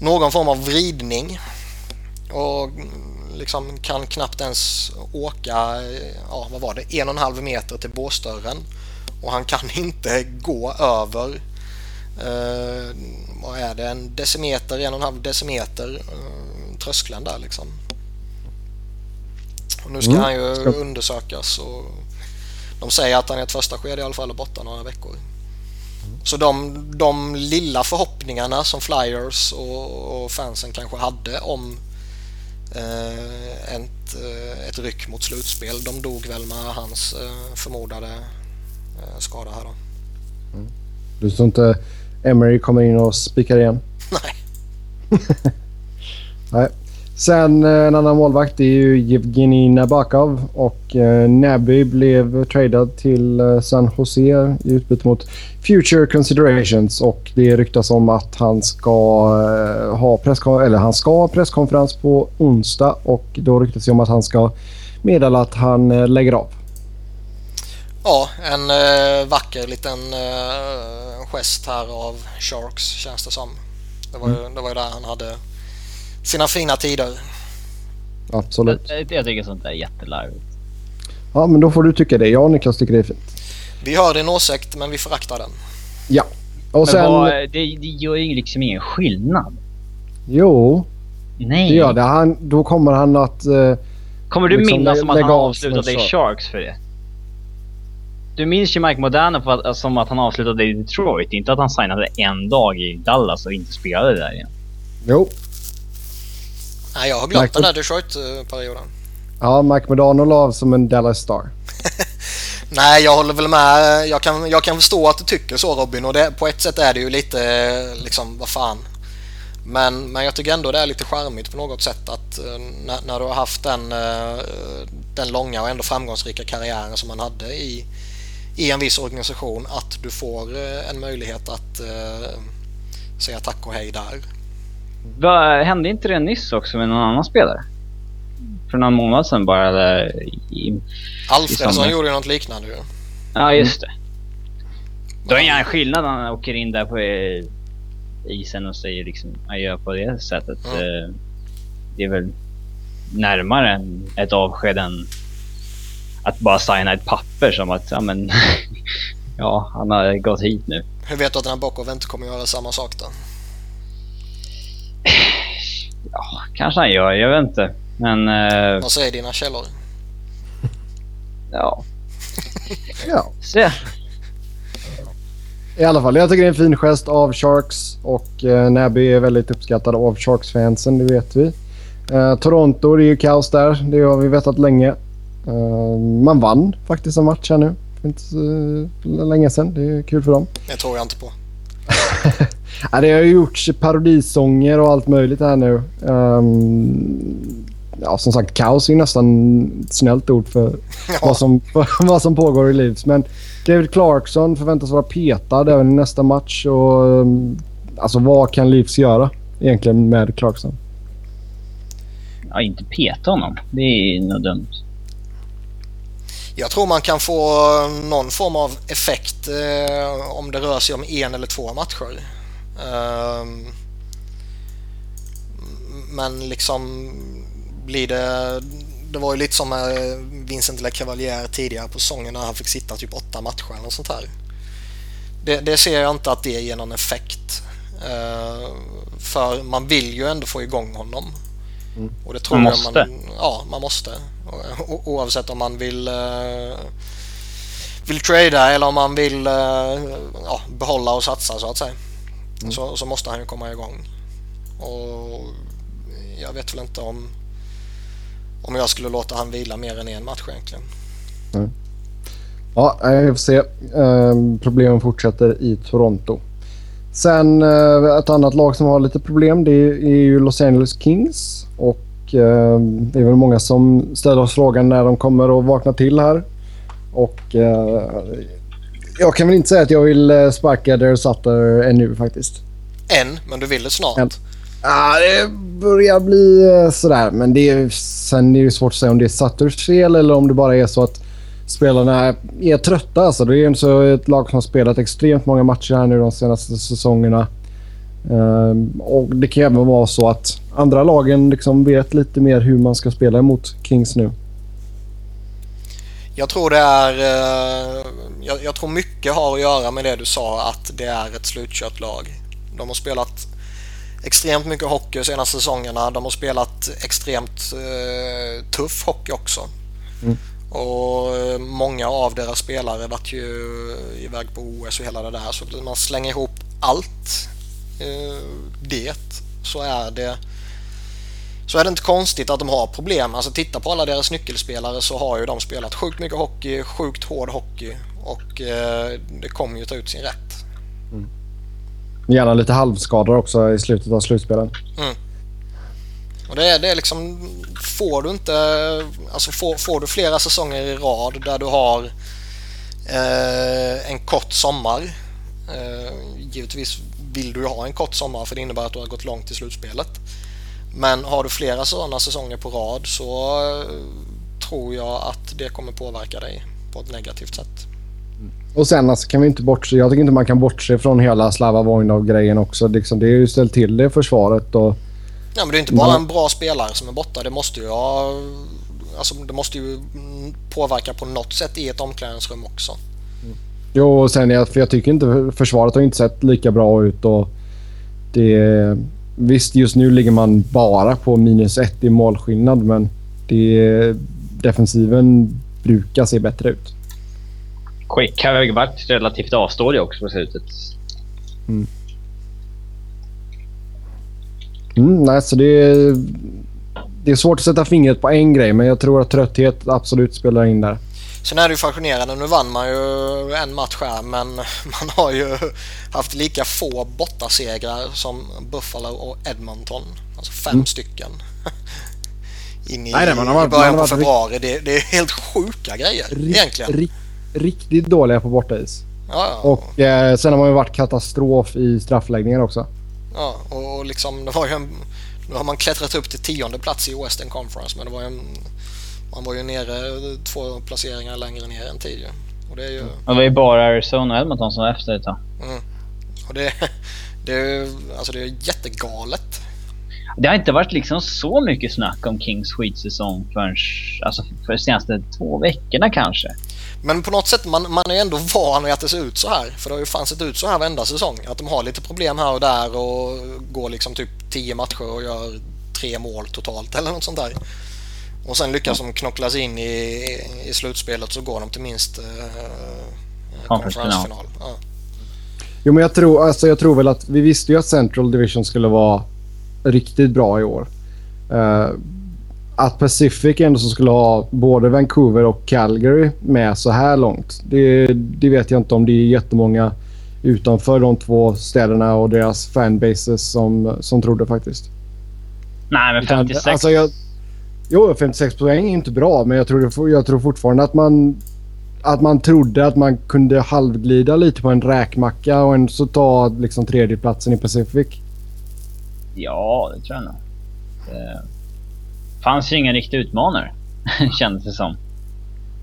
någon form av vridning. Och liksom kan knappt ens åka, ja vad var det, en och en halv meter till båsdörren. Och han kan inte gå över. Eh, vad är det, en decimeter, en och en halv decimeter. Eh, tröskeln där liksom. Och nu ska Mm. han ju undersökas och de säger att han i ett första skede i alla fall är borta några veckor. Så de, de lilla förhoppningarna som Flyers och, och fansen kanske hade om eh, ett, eh, ett ryck mot slutspel, de dog väl med hans eh, förmodade eh, skada här då. Du tror inte Emery kommer in och spikar igen? (laughs) Nej. (laughs) Nej. Sen eh, en annan målvakt är ju Evgenij Nabakov och eh, Naby blev tradad till eh, San Jose i utbyte mot Future Considerations och det ryktas om att han ska eh, ha presskon- eller han ska ha presskonferens på onsdag och då ryktas det om att han ska meddela att han eh, lägger av. Ja, en eh, vacker liten eh, gest här av Sharks känns det som. Det var, ju, det var ju där han hade sina fina tider. Absolut. Jag, jag tycker sånt där är jättelarvigt. Ja, men då får du tycka det. Jag och Niklas tycker det är fint. Vi hör din åsikt men vi föraktar den. Ja, Och sen... Men vad, det, det gör ju liksom ingen skillnad. Jo, Nej. det gör det. Han, då kommer han att... eh, Kommer du liksom minnas som att han av avslutade i. Sharks för det? Du minns ju Mike Modano för att, som att han avslutade i Detroit. Inte att han signade en dag i Dallas och inte spelade där igen. jo. Nej, jag har glömt Michael- den där Detroit-perioden. Ja, Mike Modano la av som en Dallas Star. (laughs) Nej, jag håller väl med. Jag kan, jag kan förstå att du tycker så Robin och det, på ett sätt är det ju lite eh, liksom, vad fan. Men, men jag tycker ändå det är lite charmigt på något sätt att eh, när, när du har haft den, eh, den långa och ändå framgångsrika karriären som man hade i, i en viss organisation att du får eh, en möjlighet att eh, säga tack och hej där. Va, hände inte det nyss också med någon annan spelare? För någon månad sedan bara där i... Alfredsson gjorde ju något liknande ju. Ja, just det. Då är det ingen skillnad när han åker in där på eh, isen och säger liksom adjö på det sättet. Mm. Det är väl närmare ett avsked än att bara signa ett papper som att, ja men, (laughs) ja han har gått hit nu. Hur vet du att den här Bokov inte kommer göra samma sak då? Ja, kanske han gör, jag vet inte. Men, eh, Vad säger dina källor? ja, (laughs) Ja. se. I alla fall, jag tycker det är en fin gest av Sharks och eh, Nabby är väldigt uppskattad av Sharks-fansen, det vet vi. Eh, Toronto, det är ju kaos där. Det har vi vetat länge. Eh, man vann faktiskt en match här nu för inte så eh, länge sedan. Det är kul för dem. Det tror jag inte på. (laughs) Ja, det har ju gjorts parodisånger och allt möjligt här nu. Ehm, ja, som sagt, kaos är ju nästan ett snällt ord för (laughs) vad, som, för (laughs) vad som pågår i Leeds. Men David Clarkson förväntas vara petad även i nästa match. Och, ehm, alltså, vad kan Leeds göra egentligen med Clarkson? Ja, inte peta honom. Det är nog dumt. Jag tror man kan få någon form av effekt eh, om det rör sig om en eller två matcher. Ehm, men liksom blir det... Det var ju lite som med Vincent LeCavalier tidigare på säsongen när han fick sitta typ åtta matcher eller sånt här. Det, det ser jag inte att det ger någon effekt. Eh, för man vill ju ändå få igång honom. Och det tror Man jag måste. Man, ja, man måste. Oavsett om man vill eh, vill trada eller om man vill eh, ja, behålla och satsa så att säga. Så, så måste han ju komma igång. Och jag vet väl inte om om jag skulle låta han vila mer än en match egentligen. Ja, nej, vi får se. Ehm, problemen fortsätter i Toronto. Sen eh, ett annat lag som har lite problem det är ju Los Angeles Kings. Och eh, det är väl många som ställer oss frågan när de kommer att vakna till här. Och eh, jag kan väl inte säga att jag vill eh, sparka Dare Sutter ännu faktiskt. En, men du vill det snart. En. Ja, det börjar bli eh, sådär. Men det är, sen är det svårt att säga om det är Sutters fel eller om det bara är så att spelarna är trötta. Alltså, det är ju ett lag som har spelat extremt många matcher här nu de senaste säsongerna. Ehm, och Det kan även vara så att andra lagen liksom vet lite mer hur man ska spela emot Kings nu. Jag tror det är... eh, jag, jag tror mycket har att göra med det du sa att det är ett slutkört lag. De har spelat extremt mycket hockey de senaste säsongerna. De har spelat extremt eh, tuff hockey också. Mm. Och eh, många av deras spelare vart ju iväg på OS och hela det där. Så man slänger ihop allt det så är det så är det inte konstigt att de har problem. Alltså titta på alla deras nyckelspelare så har ju de spelat sjukt mycket hockey, sjukt hård hockey och eh, det kommer ju ta ut sin rätt. Gärna lite halvskador också i slutet av slutspelen. Och det är, det är liksom, får du inte, alltså får, får du flera säsonger i rad där du har eh, en kort sommar. Eh, givetvis vill du ju ha en kort sommar för det innebär att du har gått långt i slutspelet. Men har du flera sådana säsonger på rad så eh, tror jag att det kommer påverka dig på ett negativt sätt. Och sen alltså, kan vi inte bortse... Jag tycker inte man kan bortse från hela Slava Voinov-grejen också. Liksom, det är ju ställt till det försvaret och... Ja, men det är inte bara Mm. en bra spelare som är borta. Det måste ju ha, alltså, det måste ju mm, påverka på något sätt i ett omklädningsrum också. Jo, och sen jag, för jag tycker inte försvaret har inte sett lika bra ut. Och det, visst, just nu ligger man bara på minus ett i målskillnad, men det, defensiven brukar se bättre ut. Quick har väl varit relativt avståelig också på slutet. Mm. Mm, nej, så det, det är svårt att sätta fingret på en grej, men jag tror att trötthet absolut spelar in där. Sen är det ju fascinerande. Nu vann man ju en match här men (laughs) man har ju haft lika få bortasegrar som Buffalo och Edmonton. Alltså fem mm. stycken. (laughs) In i, Nej, man har varit, början på februari. Det, det, är helt sjuka grejer rikt, egentligen. Rikt, riktigt dåliga på bortais. Ja, ja. Och eh, sen har man ju varit katastrof i straffläggningar också. Ja, och liksom det var ju en, Nu har man klättrat upp till tionde plats i Western Conference men det var ju en man var ju nere två placeringar längre ner än tidigare. Och det, är ju... det var ju bara Arizona och Edmonton som var efter ett mm. Och det, det, är, alltså det är jättegalet. Det har inte varit liksom så mycket snack om Kings skitsäsong förrän alltså för de senaste två veckorna kanske. Men på något sätt, man, man är ändå van vid att det ser ut så här. För det har ju fan sett ut så här varenda säsong. Att de har lite problem här och där och går liksom typ tio matcher och gör tre mål totalt eller något sånt där. Och sen lyckas de knockla sig in i, i slutspelet så går de till minst eh, konferensfinal. Ja. Jo, men jag tror, alltså, jag tror väl att vi visste ju att Central Division skulle vara riktigt bra i år. Uh, att Pacific ändå så skulle ha både Vancouver och Calgary med så här långt. Det, det vet jag inte om det är jättemånga utanför de två städerna och deras fanbases som, som trodde faktiskt. Nej, men 56... Alltså jag, Jo, 56 poäng är inte bra, men jag tror, jag tror fortfarande att man, att man trodde att man kunde halvglida lite på en räkmacka och ändå så ta liksom tredjeplatsen i Pacific. Ja, det tror jag nog. Det fanns ju ingen riktig utmanare, (laughs) kändes det som.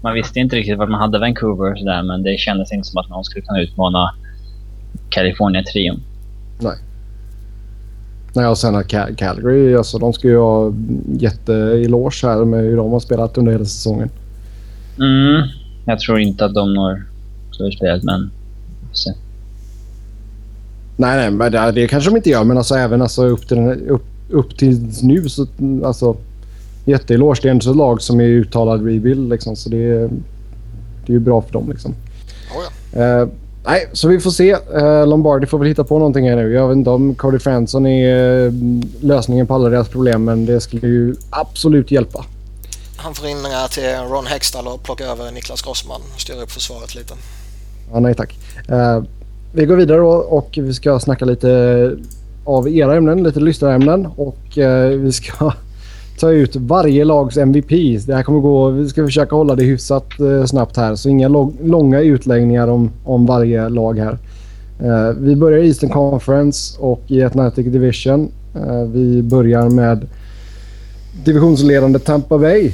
Man visste inte riktigt vart man hade Vancouver sådär, men det kändes inte som att någon skulle kunna utmana California-trion. Nej. Nej, och sen Cal Calgary, alltså de ska ju ha jätteeloge här med hur de har spelat under hela säsongen. Mm, jag tror inte att de når slutspelet, men se. Nej, nej, men det, det kanske de inte gör, men alltså även alltså upp, till den, upp, upp till nu så alltså jätteeloge. Det är ändå ett lag som är uttalad rebuild liksom, så det, det är ju bra för dem liksom. Oh ja. uh, Nej, så vi får se. Uh, Lombardi får väl hitta på någonting här nu. Jag vet inte om Cody Fransson är uh, lösningen på alla deras problem, men det skulle ju absolut hjälpa. Han får ringa till Ron Hextall och plocka över Niklas Grossman och styra upp försvaret lite. Ja, nej tack. Uh, vi går vidare då och vi ska snacka lite av era ämnen, lite lyssnarämnen och vi ska ta ut varje lags MVP. Det här kommer gå... Vi ska försöka hålla det hyfsat eh, snabbt här. Så inga långa utläggningar om, om varje lag här. Eh, vi börjar i Eastern Conference och i Atlantic Division. Eh, vi börjar med divisionsledande Tampa Bay.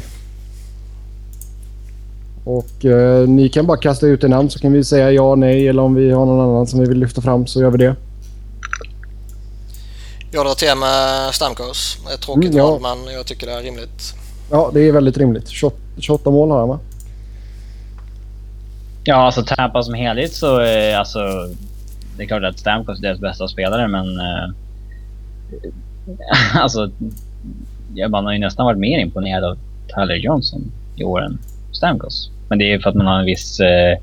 Och eh, ni kan bara kasta ut en namn så kan vi säga ja, nej eller om vi har någon annan som vi vill lyfta fram så gör vi det. Jag drar till med Stamkos. Ett tråkigt mm, ja. val men jag tycker det är rimligt. Ja, det är väldigt rimligt. 28 mål har han va? Ja, alltså Tampa som helhet så eh, alltså... Det är klart att Stamkos är deras bästa spelare men... Eh, (laughs) alltså... Man har ju nästan varit mer imponerad av Tyler Johnson i år än Stamkos. Men det är för att man har en viss, eh,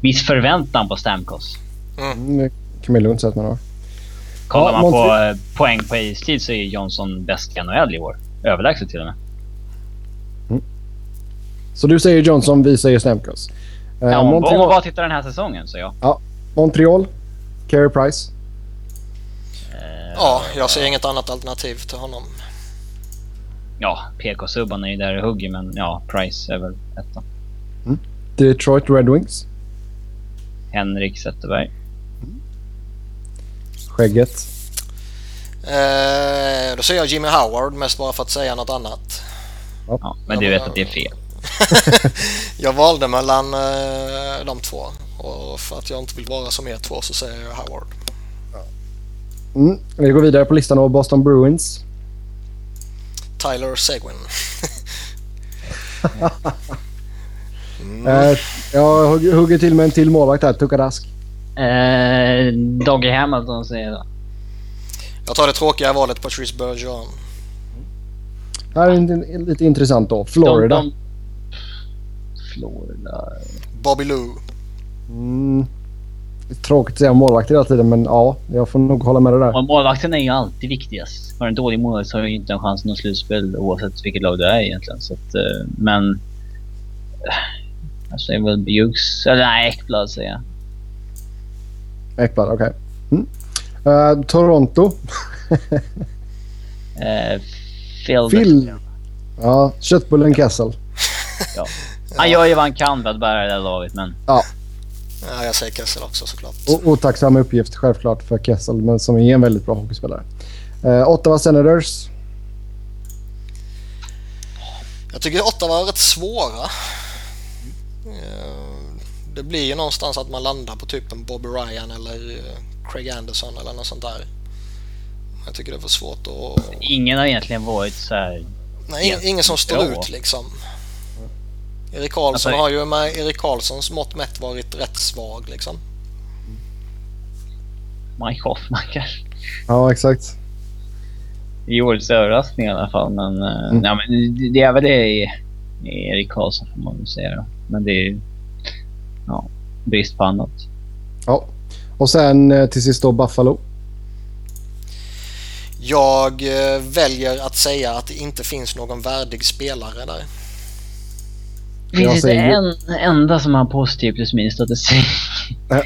viss förväntan på Stamkos. Mm. Det kan man lugnt säga att man har. Kollar ja, man på eh, poäng på istid så är Johnson bäst i NHL i år. Överlägset till och med. Mm. Så du säger Johnson, vi säger Stamkos. Uh, ja, om, Montreal... om man bara tittar den här säsongen så ja. Ja. Montreal, Carey Price. Uh, ja, jag ser inget annat alternativ till honom. Ja, PK-subban är ju där i hugger men ja, Price är väl etta. Mm. Detroit Red Wings. Henrik Zetterberg. Skägget? Eh, då säger jag Jimmy Howard mest bara för att säga något annat. Ja, men du vet att det är fel. (laughs) jag valde mellan eh, de två och för att jag inte vill vara som er två så säger jag Howard. Mm. Vi går vidare på listan av Boston Bruins. Tyler Seguin. Mm. (laughs) Eh, jag hugger till med en till målvakt här. Tukadask. Eh, Doggy Hamilton säger jag. Jag tar det tråkiga valet Patrice Bergeron. Här är en, lite intressant då. Florida. De, de, Florida. Bobby Lou. Mm. Tråkigt att säga målvakt hela tiden men ja, jag får nog hålla med det där. Och målvakten är ju alltid viktigast. Har du en dålig målvakt så har du inte en chans att nå slutspel oavsett vilket lag du är egentligen. Så att, eh, men... eh, Jag säger väl Bjuggs, eller nej Ekblad säger jag. Ekblad, okej. Mm. Eh, Toronto. (laughs) Eh, Phil. Phil. Ja, köttbullen Kessel. Ja. Han gör ju vad han kan för att bära det där laget men... Ja, jag säger Kessel också såklart. O- otacksam uppgift självklart för Kessel, men som är en väldigt bra hockeyspelare. Eh, Ottawa Senators. Jag tycker Ottawa är rätt svåra. Eh, Det blir ju någonstans att man landar på typ en Bobby Ryan eller eh, Craig Anderson eller något sånt där. Jag tycker det är för svårt att... Ingen har egentligen varit så här. Nej, ing- ingen som står bra. ut liksom. Erik Karlsson Alltså- har ju med Erik Karlssons mått mätt varit rätt svag liksom. Mike Hoffman kanske. Ja, exakt. I årets överraskning i alla fall. Men, eh, Mm. ja, men det- är väl det Erik Karlsson får man väl säga då. Men det är. Ja, brist på annat. Ja. Och sen eh, till sist då Buffalo. Jag eh, väljer att säga att det inte finns någon värdig spelare där. Finns säger- en enda som har positiv plus minus statistik? Nej,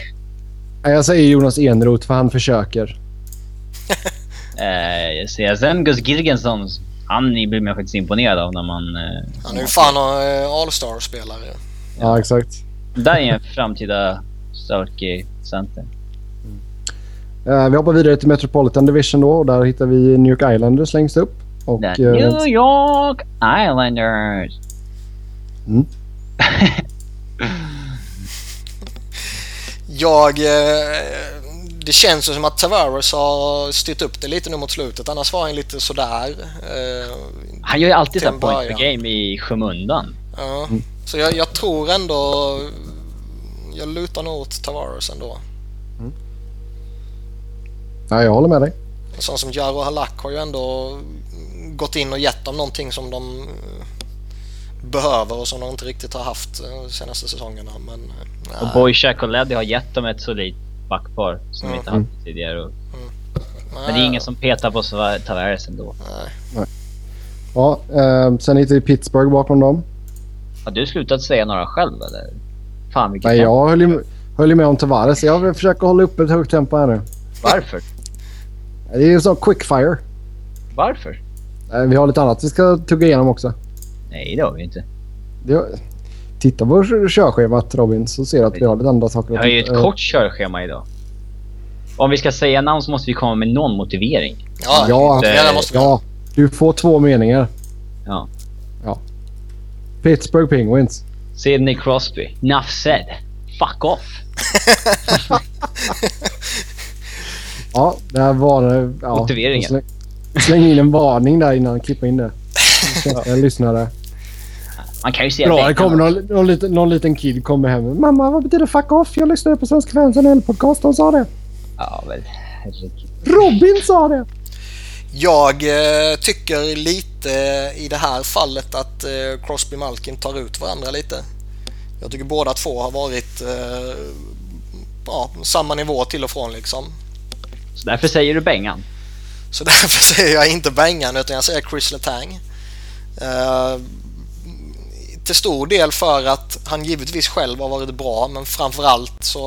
Jag säger Jonas Enroth för han försöker. (laughs) Eh, jag säger sen Gus Girgensson. Han blir man faktiskt imponerad av när man... Han är ju fan All-star-spelare. Ja, exakt. Där är en framtida Starkey center. Eh, vi hoppar vidare till Metropolitan Division då och där hittar vi New York Islanders längst upp. Och, The eh, New York Islanders. Mm. (laughs) Jag... Eh, det känns ju som att Tavares har styrt upp det lite nu mot slutet. Annars var han lite sådär. Eh, Han gör ju alltid Till så en point per game i skymundan. ja. Så jag, jag tror ändå... Jag lutar nog åt Tavares ändå. ja, jag håller med dig. En sån som Jaro Halak har ju ändå gått in och gett dem någonting som de eh, behöver och som de inte riktigt har haft eh, de senaste säsongerna. Men, eh, Och nej. Boychuk och Leddy har gett dem ett solidt backpar som vi Mm. inte haft tidigare. Och, men det är Nej, ingen som petar på Tavares ändå. Nej. Ja, eh, sen hittar vi Pittsburgh bakom dem. Har du slutat säga några själv eller? Fan vilket Nej, tempo. jag höll ju, höll ju med om Tavares. Jag försöker hålla uppe ett högt tempo här nu. Varför? Det är ju så quickfire. Varför? Eh, vi har lite annat vi ska tugga igenom också. Nej det har vi inte. Det, titta på körschemat Robin så ser du att vi har lite andra saker Vi har ju ett Eh, kort körschema idag. Om vi ska säga namn så måste vi komma med någon motivering. Ja, Ja, det, det måste vi Ja, du får två meningar. Ja. Pittsburgh Penguins. Sidney Crosby. Nuff said. Fuck off. (laughs) Ja, det här var det. Ja, Motiveringen. Släng, släng in en varning där innan. Klippa in det. Jag lyssnade. Man kan ju säga Bra, det kommer någon, någon, liten, någon liten kid kommer hem. Mamma, vad betyder fuck off? Jag lyssnade på Svenska fans NHL-podcast. De sa det. Ja väl. herregud. Robin sa det. Jag eh, tycker lite i det här fallet att eh, Crosby och Malkin tar ut varandra lite. Jag tycker båda två har varit eh, ja, samma nivå till och från liksom. Så därför säger du Bengan. Så (laughs) därför säger jag inte Bengan utan jag säger Chris Letang. Eh, till stor del för att han givetvis själv har varit bra men framförallt så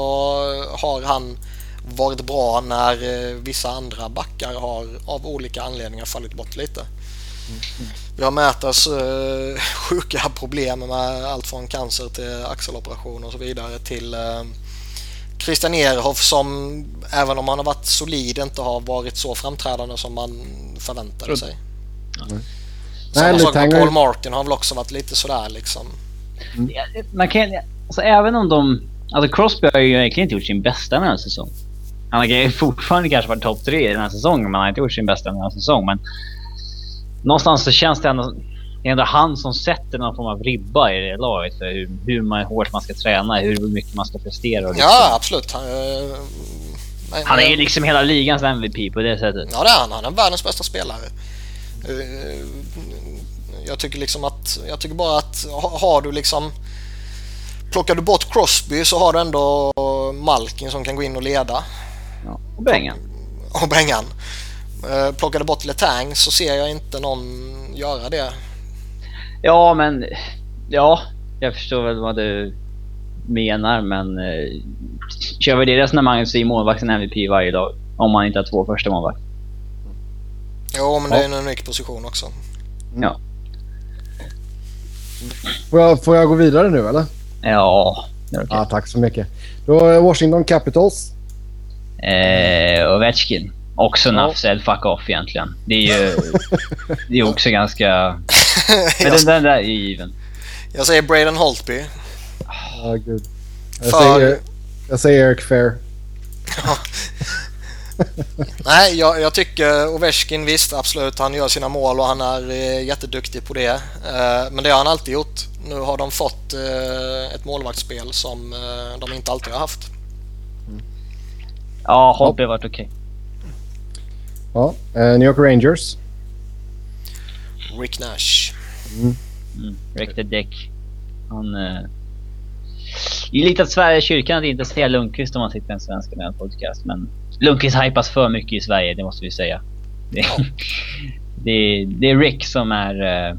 har han varit bra när eh, vissa andra backar har av olika anledningar fallit bort lite. Vi har Mätas eh, (laughs) sjuka problem med allt från cancer till axeloperation och så vidare till eh, Christian Ehrhoff som även om han har varit solid inte har varit så framträdande som man förväntade sig. Nej, Samma sak med Paul har- Martin har väl också varit lite sådär liksom. Ja, Man kan, alltså även om de... Alltså Crosby har ju egentligen inte gjort sin bästa den här säsongen. Han har fortfarande kanske varit topp tre i den här säsongen men han har inte gjort sin bästa den här säsongen. Men någonstans så känns det ändå... det är ändå han som sätter någon form av ribba i det laget för hur, hur man, hårt man ska träna, hur mycket man ska prestera. Och liksom. Ja, absolut. Han, eh, men- Han är ju liksom hela ligans MVP på det sättet. Ja, det är han. Han är världens bästa spelare. Eh, Jag tycker liksom att, jag tycker bara att ha- har du liksom Plockar du bort Crosby så har du ändå Malkin som kan gå in och leda Ja. Och Bengan. och Bengan. Eh, Plockar du bort Letang så ser jag inte någon göra det. Ja, men... Ja, jag förstår väl vad du menar, men... Eh, kör vi det resonemanget så är målvakten MVP varje dag. Om man inte har två första målvakt. Jo, men det är en unik position också. Ja. Får jag, får jag gå vidare nu eller? Ja, okej. Ja, tack så mycket. Då är Washington Capitals. Eh, Ovechkin. Också Ja. nafsel fuck off egentligen. Det är ju... (laughs) det är också ganska... (laughs) Men jag, den, den där är ju given. jag säger Braden Holtby. Ja, gud. Jag För- säger, jag säger Eric Fair. Nej, jag, jag tycker Ovechkin visst, absolut, han gör sina mål och han är eh, jätteduktig på det. Eh, men det har han alltid gjort. Nu har de fått eh, ett målvaktsspel som de inte alltid har haft. Ja, Holtby har varit okej. Ja, eh, New York Rangers. Rick Nash. Mm. Rick the Dick. Han... Eh, det är lite att Sverige kyrkan att inte säga Lundqvist om man sitter i en svensk podcast, men Lundqvist hypas för mycket i Sverige, det måste vi säga. Det, (laughs) det, är- det är Rick som är eh,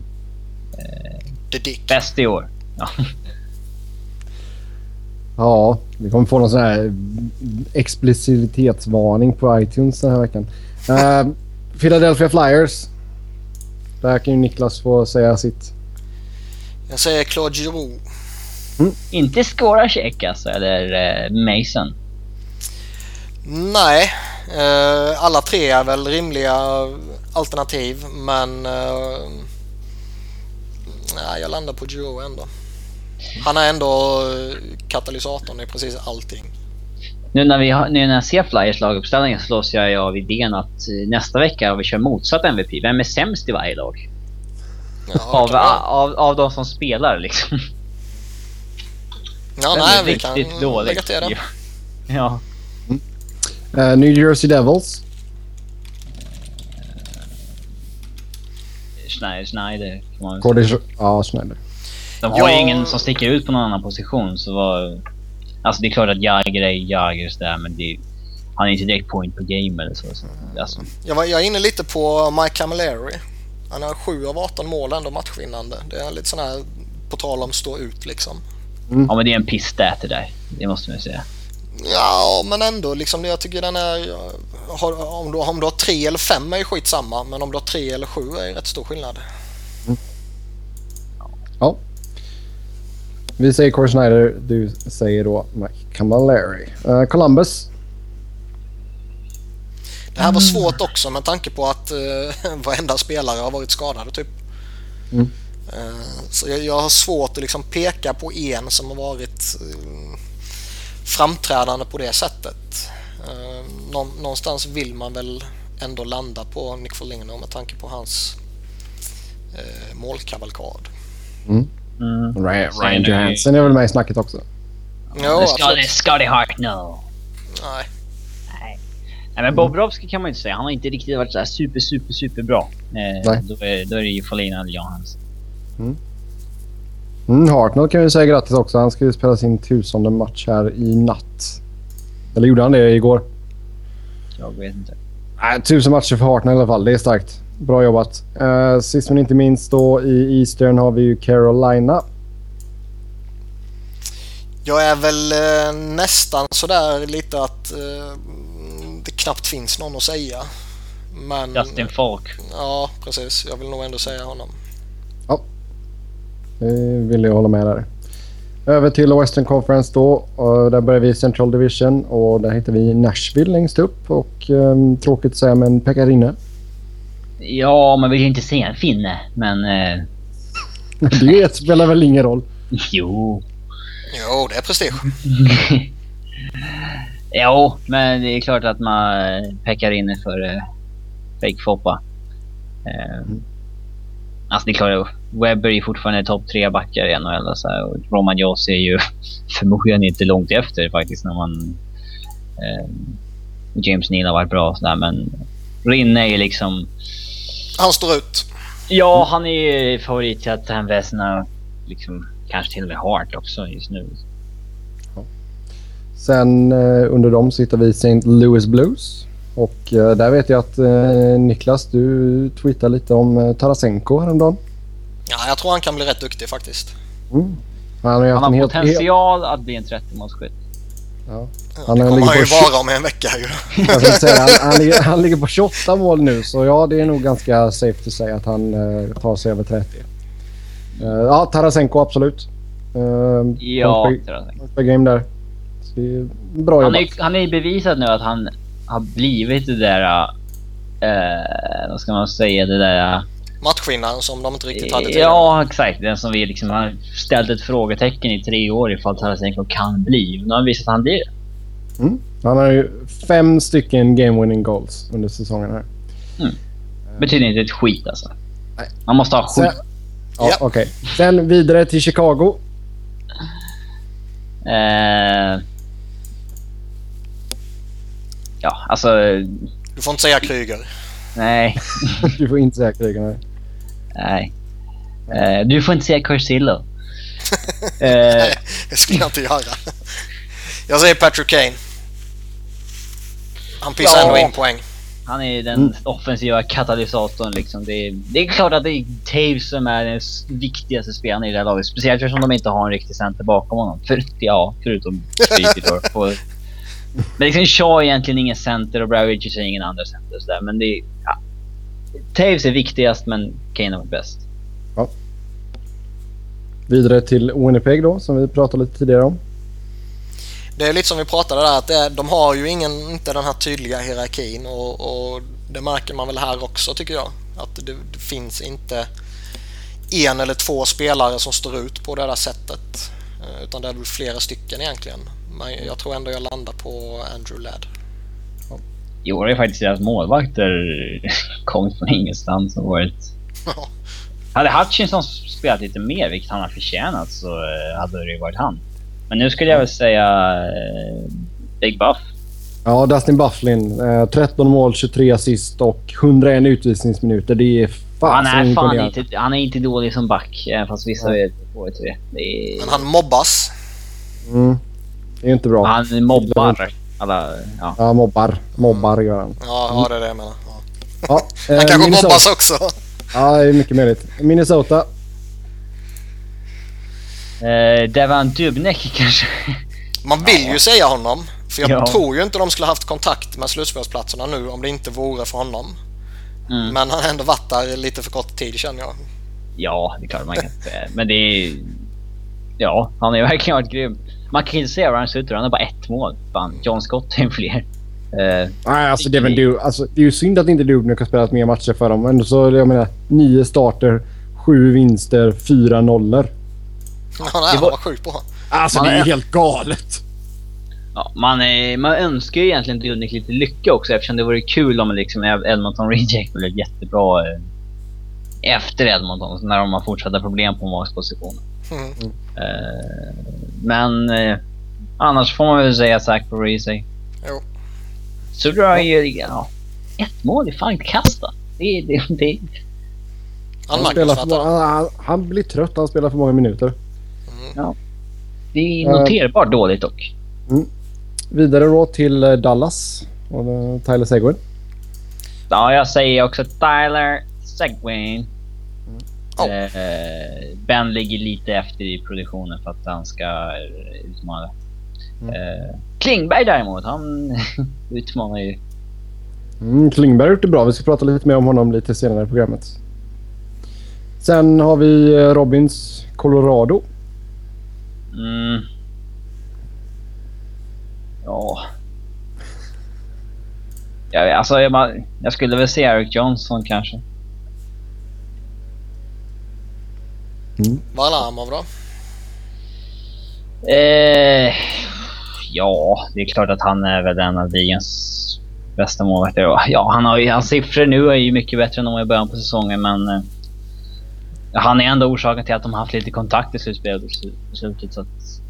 The Dick. bäst i år. Ja. Ja, vi kommer få någon sån här explicitetsvarning på iTunes den här veckan. Eh, Philadelphia Flyers. Där kan ju Niklas få säga sitt. Jag säger Claude Giroux. Inte Skoracek alltså, eller eh, Mason. Nej, eh, alla tre är väl rimliga alternativ men eh, nej, jag landar på Giroux ändå. Han är ändå eh, katalysatorn i precis allting. Nu när, vi har, nu när jag ser Flyers laguppställning så slås jag av idén att eh, nästa vecka har vi kör motsatt MVP. Vem är sämst i varje lag? Ja, (laughs) Av, kan av, av de som spelar liksom. ja Vem nej, är vi kan riktigt dålig? lägga till det. Ja. Eh, New Jersey Devils. Schneider, Schneider kan man väl Cody... säga. Ja, Schneider. De har ju Ja. ingen som sticker ut på någon annan position så var... Alltså det är klart att Jagr är Jagr sådär men det, han är inte direkt point per game eller så. så alltså, Jag, var, jag är inne lite på Mike Camilleri. Han har 7 av 18 mål ändå matchvinnande. Det är lite sån här på tal om stå ut liksom. ja men det är en piss-stat det där. Det måste man ju säga. Ja, men ändå liksom jag tycker den är... Har, om, du, om du har 3 eller 5 är ju skitsamma, men om du har 3 eller 7 är ju rätt stor skillnad. Ja. Vi säger Corey Schneider. Du säger då Mike Camilleri. Eh, Columbus. Det här var svårt också med tanke på att uh, (laughs) varenda spelare har varit skadade typ. Mm. Eh, så jag, jag har svårt att liksom peka på en som har varit eh, framträdande på det sättet. Uh, nå, någonstans vill man väl ändå landa på Nick Foligno med tanke på hans uh, målkavalkad. Mm. Ryan, Sen Ryan är det- Johansson är väl med i snacket också. Jo, det absolut. Scotty Hart, no. Nej. Nej. Nej men Bobrovski kan man ju inte säga. Han har inte riktigt varit så här super, super, super bra. Eh, Nej. då, är, då är det ju Folina eller Johans. Mm, Hartnell kan vi säga grattis också. Han ska ju spela sin tusende match här i natt. Eller gjorde han det igår? Jag vet inte. Nej, tusen matcher för Hartnell i alla fall. Det är starkt. Bra jobbat. Uh, sist men inte minst då i Eastern har vi ju Carolina. Jag är väl eh, nästan sådär lite att eh, det knappt finns någon att säga. Men Justin Falk. ja, precis. Jag vill nog ändå säga honom. Det vill jag hålla med där. Över till Western Conference då. Där börjar vi i Central Division och där hittar vi Nashville längst upp. Och um, tråkigt att säga men Pekarinne. Ja, man vill ju inte se en finne, men... Eh, Det spelar väl ingen roll. jo. Jo, det är prestige. (laughs) Jo, men det är klart att man pekar in för eh, fake Foppa. Eh, Alltså det är klart, Webber är fortfarande topp tre backar i NHL. Och, så här, och Roman Joss är ju (laughs) förmodligen inte långt efter faktiskt när man... Eh, James Neal har varit bra och sådär men Rinne är ju liksom... Han står ut. Ja, han är favorit till att han Vesna liksom kanske till och med Hart också just nu. Sen eh, under dem sitter vi St. Louis Blues. Och eh, där vet jag att eh, Niklas, du tweetade lite om Tarasenko häromdagen. Ja, jag tror han kan bli rätt duktig faktiskt. Mm. Han har, Han har helt- potential att bli en 30-målsskytt. Ja. Han det är- kommer han ju vara om en vecka ju. (laughs) Jag säga, han, (laughs) han, ligger, han ligger på 28 mål nu så ja, det är nog ganska safe to säga att han eh, tar sig över 30. Eh, ja, Tarasenko absolut. Uh, Ja, Tarasenko. Game där. Bra Han jobbat. är, han är ju bevisat nu att han har blivit det där... Uh, vad ska man säga? Det där... Matchvinnaren som de inte riktigt hade tidigare. Ja, exakt. Den som vi liksom har ställt ett frågetecken i tre år ifall Tarasenko kan bli. Nu har han visat att han blir det. Mm. Han har ju fem stycken game winning goals under säsongen här. Betyder inte ett skit alltså. Nej. Man måste ha Sen, skit. ja, Ja. okej. Sen vidare till Chicago. Eh, ja, alltså... Du får inte säga Kryger. Nej. (laughs) du får inte säga krigen här. nej. Eh, du får inte säga Corsillo. Eh, (laughs) Nej, det skulle jag inte göra. Jag säger Patrick Kane. Han pissar Ja. ändå in poäng. Han är den offensiva katalysatorn liksom. Det är, det är klart att det är Taves som är den viktigaste spelaren i det här laget. Speciellt eftersom de inte har en riktig center bakom honom. För, ja, förutom. Och- (laughs) Men liksom Shaw är egentligen ingen center och Brad Richards är ingen andra center sådär. Men det är... Ja. Taves är viktigast men Kane är bäst. Vidare till Winnipeg då, som vi pratade lite tidigare om. Det är lite som vi pratade där att det, de har ju ingen, inte den här tydliga hierarkin och, och det märker man väl här också tycker jag. Att det, det finns inte en eller två spelare som står ut på det där sättet. Eh, Utan det är väl flera stycken egentligen. Men jag tror ändå jag landar på Andrew Ladd. I år är faktiskt deras målvakter (laughs) kommit från ingenstans och varit... Hade Hutchinson spelat lite mer, vilket han har förtjänat, så eh, hade det varit han. Men nu skulle jag väl säga eh, Big Buff. Ja, Dustin Bufflin. Eh, 13 mål, 23 assist och 101 utvisningsminuter. Det är fan Han är fan inte, han är inte dålig som back, även fast vissa vet på det. det är, Men han mobbas. Mm. Det är inte bra. han mobbar alla... Ja. Ja, mobbar. Mobbar gör han. Ja, ja det är det jag menar. Ja. Ja, eh, Han kanske Minnesota. mobbas också. Ja, det är mycket möjligt. Minnesota. Eh, Devan Dubnek (laughs) kanske. Man vill ju säga honom. För jag Ja. tror ju inte de skulle haft kontakt med slutspelsplatserna nu om det inte vore för honom. Mm. Men han har ändå varit där lite för kort tid känner jag. Ja, det är klart man kan. (laughs) Men det är... Ja, han har ju verkligen varit grym. Man kan inte säga vad han slutar, han har bara ett mål. Fan, John Scott ju fler. Eh, Nej, alltså, det, är väl du, alltså, det är ju synd att inte Dubnik har spelat mer matcher för dem. Ändå så, jag menar, nio starter, sju vinster, fyra nollor. Ja, nej, han var- var sjuk på honom. Alltså, Man det är är- ju helt galet. ja, man, är, man önskar ju egentligen Dubnik lite lycka också eftersom det vore kul om liksom Edmonton Reject blev jättebra eh, efter Edmonton när de har fortsatta problem på målspositionen. Mm. Eh, men eh, annars får man väl säga Zach Parise. Jo. Så drar ju... Ja, ett mål är fan kasta. Det, är- det, det, Han, för, han, han, han blir trött. Han spelar för många minuter. Det är Eh. noterbart dåligt dock. Vidare då till eh, Dallas och eh, Tyler Seguin. Ja, jag säger också Tyler Seguin. Ja. Eh, ben ligger lite efter i produktionen för att han ska utmana. Mm. Klingberg däremot, han (laughs) utmanar ju. Mm, Klingberg har gjort det bra. Vi ska prata lite mer om honom lite senare i programmet. Sen har vi Robins Colorado. Mm. Ja. Jag, alltså, jag, jag skulle väl säga Eric Johnson kanske. Varlamov då? Eh, ja, det är klart att han är väl en av ligans bästa målvakter. Ja, han har ju, hans siffror nu är ju mycket bättre än de var i början på säsongen, men... han är ändå orsaken till att de har haft lite kontakt i slutspelet på slutet. Så att,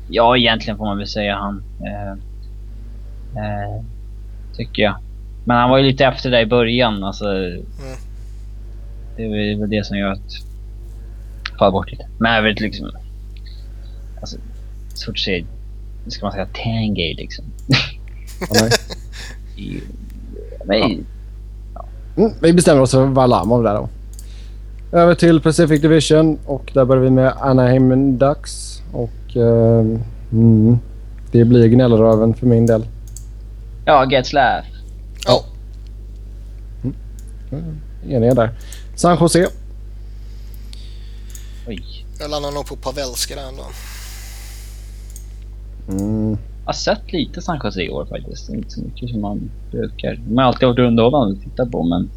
ja, egentligen får man väl säga han. Eh, eh, tycker jag. Men han var ju lite efter där i början. Alltså, Det är väl det som gör att... Faller bort lite. Men jag vet liksom... Alltså, svårt att säga... Ska man säga Tangay liksom? Ja, nej. (laughs) I- Men, Mm, vi bestämmer oss för Valamov där då. Över till Pacific Division och där börjar vi med Anaheim Ducks. Och eh, mm, det blir gnällröven för min del. ja, Getzlaff. Ja. Eniga där. San Jose. Oj. Jag landar nog på Pavelski där ändå. Mm, Jag har sett lite San Jose i år faktiskt. Inte så mycket som man brukar. De har alltid varit underhållande att titta på men...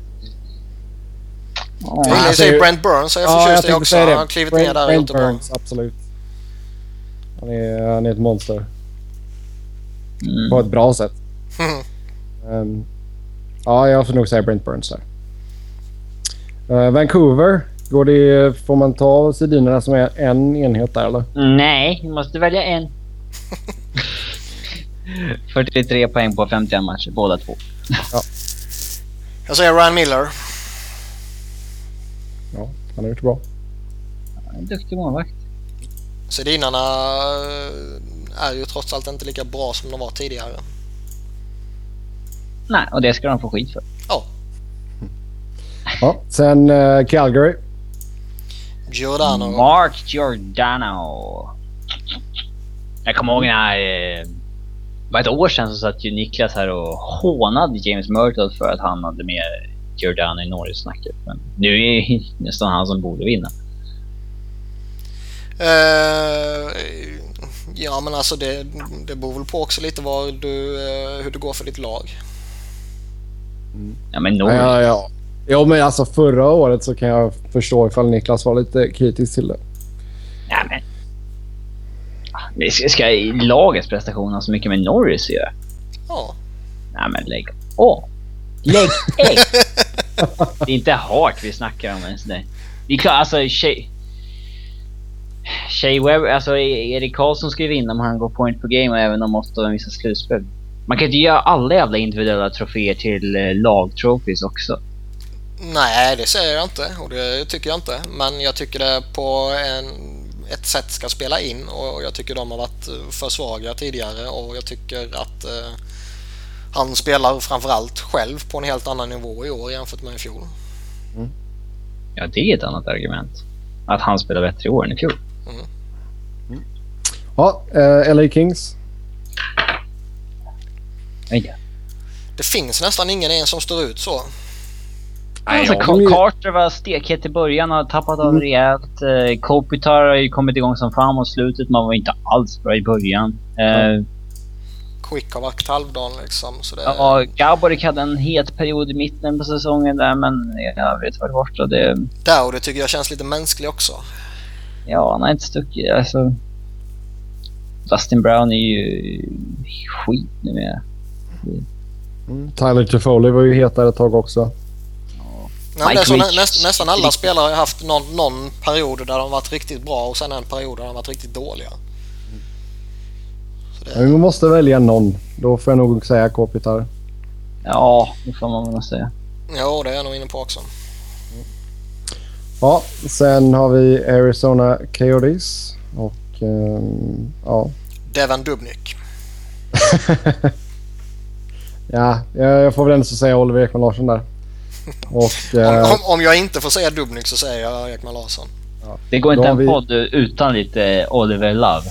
Ja, Jag gillar ju Brent Burns är jag Ja, förtjust i också. säga det. Han har klivit Brent- ner där Brent. Burns, absolut. Han är, han är ett monster. mm. På ett bra sätt. Ehm, ja, jag får nog säga Brent Burns där. Eh, Vancouver. Går det, får man ta Sedinerna som är en enhet där eller? Nej, du måste välja en. (laughs) 43 poäng på 51 matcher, båda två. Jag säger Ryan Miller. Ja, han har gjort det bra. En duktig målvakt. Sedinarna eh, är ju trots allt inte lika bra som de var tidigare. Nej, och det ska de få skit för. Ja, (laughs) sen eh, Calgary. Giordano. Mark Giordano. Jag kommer ihåg när... Eh, var ett år sedan så satt ju Niklas här och hånade James Myrtle för att han hade med Giordano i Norris-snacket. Men nu är det (laughs) nästan han som borde vinna. Eh, ja men alltså det, det beror väl på också lite vad du, eh, hur det går för ditt lag. Ja men Ja, Norris. ja, ja. Jo, men alltså förra året så kan jag förstå ifall Niklas var lite kritisk till det. Ja, men... Ah, Det ska, lagets prestation ha så mycket med Norris att göra? Ja. Nej men lägg av. Lägg ägg! (laughs) Det är inte Hart vi snackar om ens. Det. Det är klart, alltså Shea... Shea Webb, alltså Erik Karlsson ska ju vinna om han går point per game och även om måste ha vissa slutspel. Man kan inte göra alla jävla individuella troféer till eh, lagtrophies också. Nej, det säger jag inte och det tycker jag inte. Men jag tycker det på en, ett sätt ska spela in och jag tycker de har varit eh, för svaga tidigare och jag tycker att eh, han spelar framförallt själv på en helt annan nivå i år jämfört med i fjol. Ja, det är ett annat argument. Att han spelar bättre i år än i fjol. Ja, eh, LA Kings. Nej, Det finns nästan ingen en som står ut så. Alltså, ja, Ca- men- Carter var stekhet i början och har tappat av Mm. rejält. Uh, Kopitar har ju kommit igång som fan mot slutet. Man var inte alls bra i början. Uh, Har varit halvdan liksom. Så det, Ja, Gaborik hade en het period i mitten på säsongen där men i övrigt var det borta. Det, Där och det tycker jag känns lite mänskligt också. ja, han har inte stuckit. Alltså, Dustin Brown är ju skit numera. Mm. Tyler Toffoli var ju hetare ett tag också. Ja, det är så, nä, näst, nästan alla spelare har haft någon, någon period där de varit riktigt bra och sen en period där de varit riktigt dåliga. Men vi måste välja någon. Då får jag nog säga Kopitar. Ja, det får man väl säga. ja, det är jag nog inne på också. Ja, sen har vi Arizona Coyotes. Och ehm, ja. Devin Dubnyk. (laughs) ja, jag jag får väl ändå säga Oliver Ekman Larsson där. (laughs) Och eh, Om, om, om jag inte får säga Dubnyk så säger jag Ekman Larsson. Det går inte en vi- podd utan lite Oliver Love.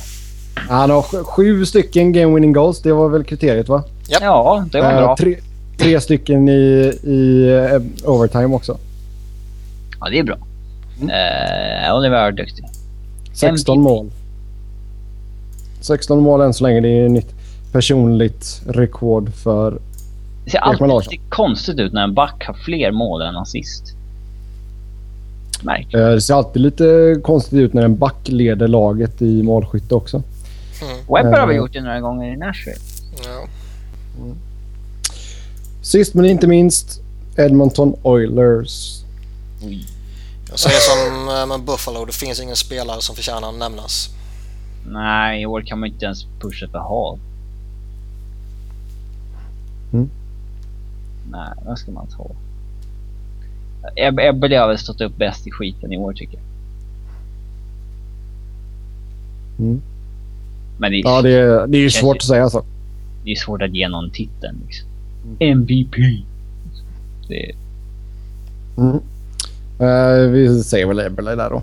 Han har sj- sju stycken game winning goals. Det var väl kriteriet va? Japp. Ja, det var Eh, bra. tre, tre stycken i, i eh, overtime också. Ja, det är bra. Mm. Eh, Oliver är duktig. 16 mål. 16 mål än så länge. Det är nytt personligt rekord för... Det ser alltid Larsson. lite konstigt ut när en back har fler mål än assist. Märkligt. eh, Det ser alltid lite konstigt ut när en back leder laget i målskytte också. Mm. Webber har vi Eh. gjort det några gånger i Nashville. Ja. Sist men inte minst Edmonton Oilers. Jag säger som eh, med Buffalo, det finns ingen spelare som förtjänar att nämnas. Nej, i år kan man inte ens pusha för Hall. Mm. Nej, vad ska man ta? Eb- Ebbeli har väl stått upp bäst i skiten i år tycker jag. Mm. Men det Ja, det är, det är ju svårt ju- att säga så. det är svårt att ge någon titeln liksom. Mm. MVP. Det, Mm. Eh, vi säger väl Eberle där då.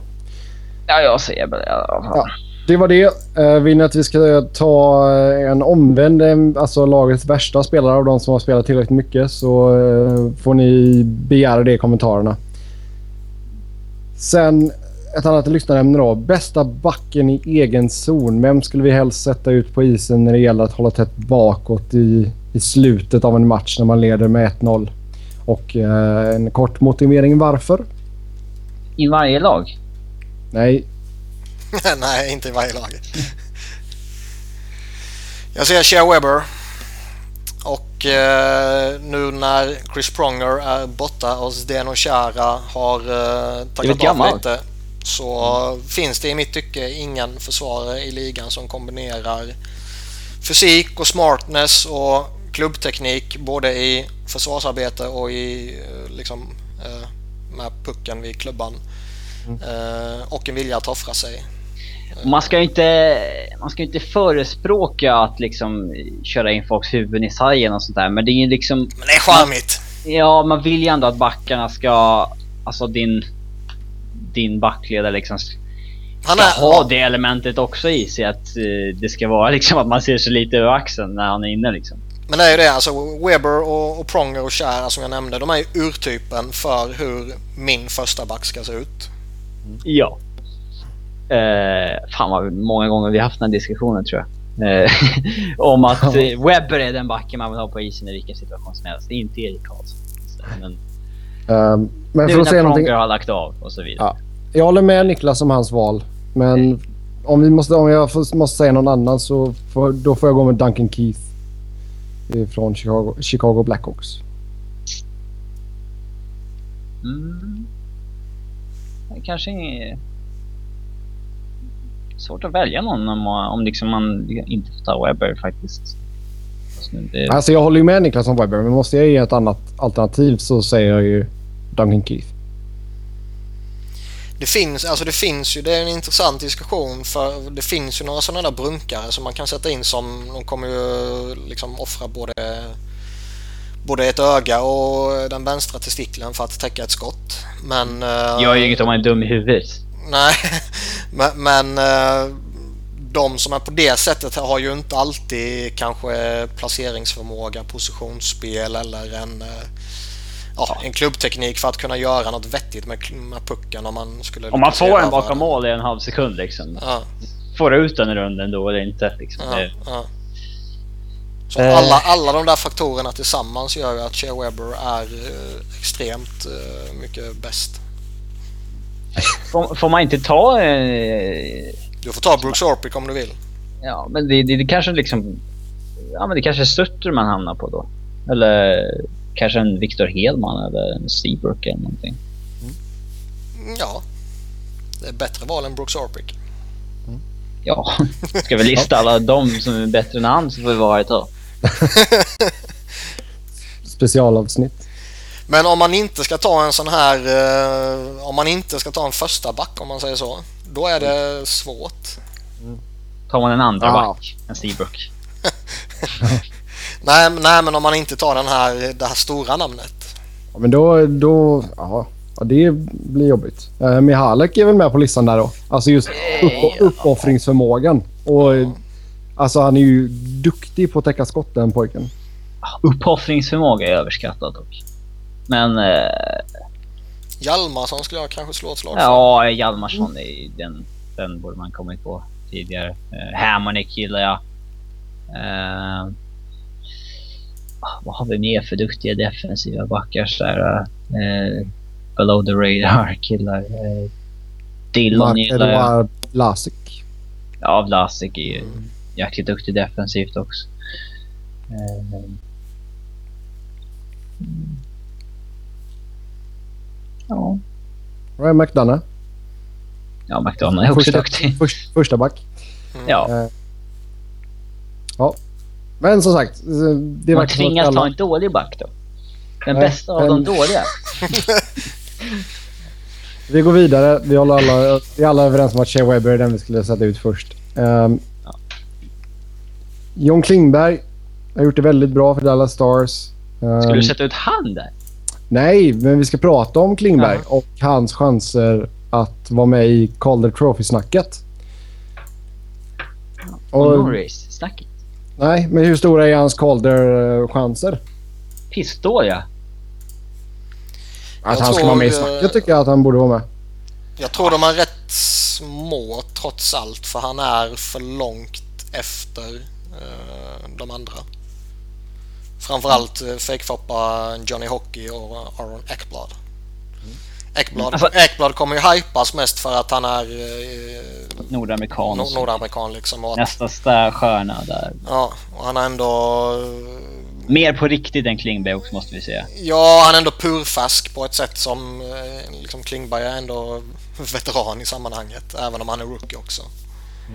ja, jag säger fall. Ja. Det var det. Uh, vill ni att vi ska ta eh, en omvänd, eh, alltså lagets värsta spelare av de som har spelat tillräckligt mycket så eh, får ni begära det i kommentarerna. Sen ett annat lyssnarämne då. Bästa backen i egen zon. Vem skulle vi helst sätta ut på isen när det gäller att hålla tätt bakåt i, i slutet av en match när man leder med 1-0? Och eh, en kort motivering varför? I varje lag. Nej, (laughs) Nej, inte i varje lag. Jag säger Shea Weber. Och eh, nu när Chris Pronger är borta och Zdeno Chara har eh, tagit av lite så finns det i mitt tycke ingen försvarare i ligan som kombinerar fysik och smartness och klubbteknik både i försvarsarbete och i eh, liksom eh, med pucken vid klubban. Eh, och en vilja att offra sig. Man ska ju inte, man ska inte förespråka att liksom köra in folks huvuden i sargen och sånt där. Men det är ju liksom... Men det är charmigt. Ja, man vill ju ändå att backarna ska... Alltså din... Din backledare liksom ska Han är, ha det elementet också i sig. Att eh, det ska vara (laughs) liksom att man ser sig lite över axeln när han är inne liksom. Men det är ju det, alltså Weber och, och Pronger och Kjär som jag nämnde, de är ju urtypen för hur min första back ska se ut. Ja. Eh, fan vad många gånger vi haft den här diskussionen tror jag. Eh, (laughs) om att Webber är den backen man vill ha på isen i vilken situation som helst. Inte Erik Karlsson. Men ehm, men nu för att säga någonting. Har lagt av och så vidare. Ja. Jag håller med Niklas om hans val. Men om, vi måste, om jag får, måste säga någon annan så får, då får jag gå med Duncan Keith. Från Chicago, Chicago Blackhawks. Mm. Det kanske är svårt att välja någon om, om liksom man inte får ta Webber faktiskt. Det, Alltså jag håller ju med Niklas om Webber, men måste jag ge ett annat alternativ så säger jag ju Duncan Keith. Det finns, alltså det finns ju, det är en intressant diskussion för det finns ju några sådana där brunkare som man kan sätta in som de kommer ju liksom offra både både ett öga och den vänstra testikeln för att täcka ett skott. Men... eh, jag är inget om man är dum i huvudet. Nej, (laughs) men, men eh, de som är på det sättet har ju inte alltid kanske placeringsförmåga, positionsspel eller en, eh, ja, en klubbteknik för att kunna göra något vettigt med, med pucken om man skulle Om man får erövra bakom mål i en halv sekund liksom. Ja, Får du ut den i runden då eller inte? Liksom. ja, ja. Så Eh. alla, alla de där faktorerna tillsammans gör ju att Shea Weber är eh, extremt eh, mycket bäst. får, får man inte ta... Eh, Du får ta Brooks Orpik om du vill. ja, men det, det, det kanske liksom... Ja, men det kanske är Sutter man hamnar på då. Eller kanske en Victor Hedman eller en Seabrook eller någonting. Mm, Ja, det är bättre val än Brooks Orpik. Ja, ska vi lista alla de som är bättre än han så får vi vara ett tag. (laughs) Specialavsnitt. Men om man inte ska ta en sån här, eh, om man inte ska ta en första back om man säger så, då är det svårt. Tar man en andra Ja. back, en Seabrook. (laughs) Nej, men- nej, men om man inte tar den här, det här stora namnet. Ja, men då... då ja, ja, det blir jobbigt. Uh, Mihalek är väl med på listan där då? Alltså just upp, uppoffringsförmågan. Och, eh, alltså han är ju duktig på att täcka skott den pojken. Uppoffringsförmåga är överskattat dock. Men eh, Hjalmarsson skulle jag kanske slå ett slag för. ja, Hjalmarsson, är, den, den borde man kommit på tidigare. Eh, Hammonick gillar jag. Eh, ah, vad har vi mer för duktiga defensiva backar så här, eh, Below the radar (laughs) killar. Eh, Dillon gillar jag. Lasik. Ja, Vlasic är ju jäkligt duktig defensivt också. Eh, mm. Ja. Ryan McDonough. Ja, McDonough är också första, duktig. (laughs) Först, första back. Ja. Eh, ja. Men som sagt. Det Man tvingas alla- ta en dålig back då. Den Nej, bästa av men- de dåliga. (laughs) Vi går vidare. Vi, håller alla, vi är alla överens om att Shea Weber är den vi skulle sätta ut först. Um, John Klingberg har gjort det väldigt bra för Dallas Stars. Um, Skulle du sätta ut han där? Nej, men vi ska prata om Klingberg Jaha. och hans chanser att vara med i Calder Trophy-snacket. Och Och, Norris? Snacket. nej, men hur stora är hans Calder-chanser? Pissdåliga. Att Jag han ska vara med i tror, eh, snacket tycker jag att han borde vara med. Jag tror de är rätt små trots allt för han är för långt efter eh, de andra. Framförallt eh, fejkfoppa Johnny Hockey och Aaron Ekblad. Ekblad, Alltså- Ekblad kommer ju hypas mest för att han är eh, Nordamerikan. nord- nordamerikan liksom. Att, Nästa stär stjärna där. ja, och han är ändå... Mer på riktigt än Klingberg också måste vi säga. Ja, han är ändå purfärsk på ett sätt som eh, liksom Klingberg är ändå (laughs) veteran i sammanhanget. Även om han är rookie också.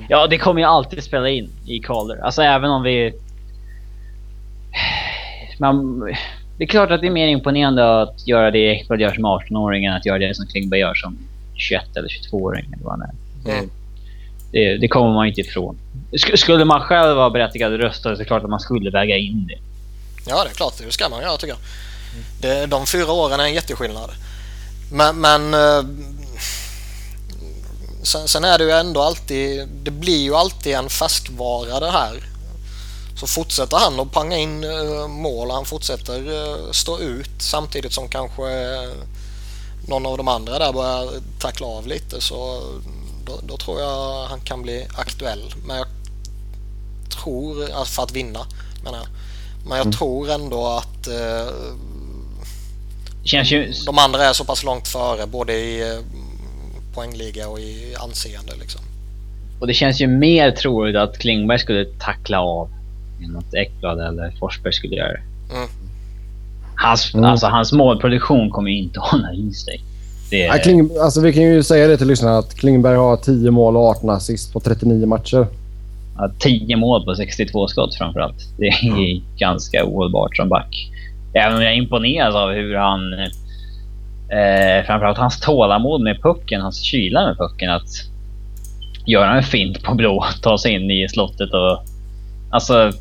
Ja, det kommer ju alltid spela in i Calder. Alltså även om vi... Man... Det är klart att det är mer imponerande att göra det Ekblad gör som 18-åring än att göra det som Klingberg gör som 21 eller 22-åring. Eller vad. Det, Mm. det, det kommer man inte ifrån. Sk- Skulle man själv vara berättigad att rösta så är det klart att man skulle väga in det. Ja, det är klart. Det ska man göra tycker jag. Det, de fyra åren är en jätteskillnad. Men, men eh, sen, sen är det ju ändå alltid, det blir ju alltid en färskvara det här. Så fortsätter han att panga in eh, mål, han fortsätter eh, stå ut samtidigt som kanske eh, någon av de andra där börjar tackla av lite så då, då tror jag han kan bli aktuell. Men jag tror, alltså för att vinna menar jag. Men jag tror ändå att eh, ju... de andra är så pass långt före både i poängliga och i anseende liksom. Och det känns ju mer troligt att Klingberg skulle tackla av än att Ekblad eller Forsberg skulle göra det. Mm. Hans, Mm. alltså, hans målproduktion kommer ju inte (laughs) hålla i sig. Det, Ja, Kling, alltså, vi kan ju säga det till lyssnarna att Klingberg har 10 mål och 18 assist på 39 matcher. ja, 10 mål på 62 skott framförallt. Det är ganska ohållbart som back. Även om jag är imponerad av hur han... Eh, framförallt hans tålamod med pucken, hans kyla med pucken. Att göra en fint på blå, (laughs) ta sig in i slottet och... Alltså,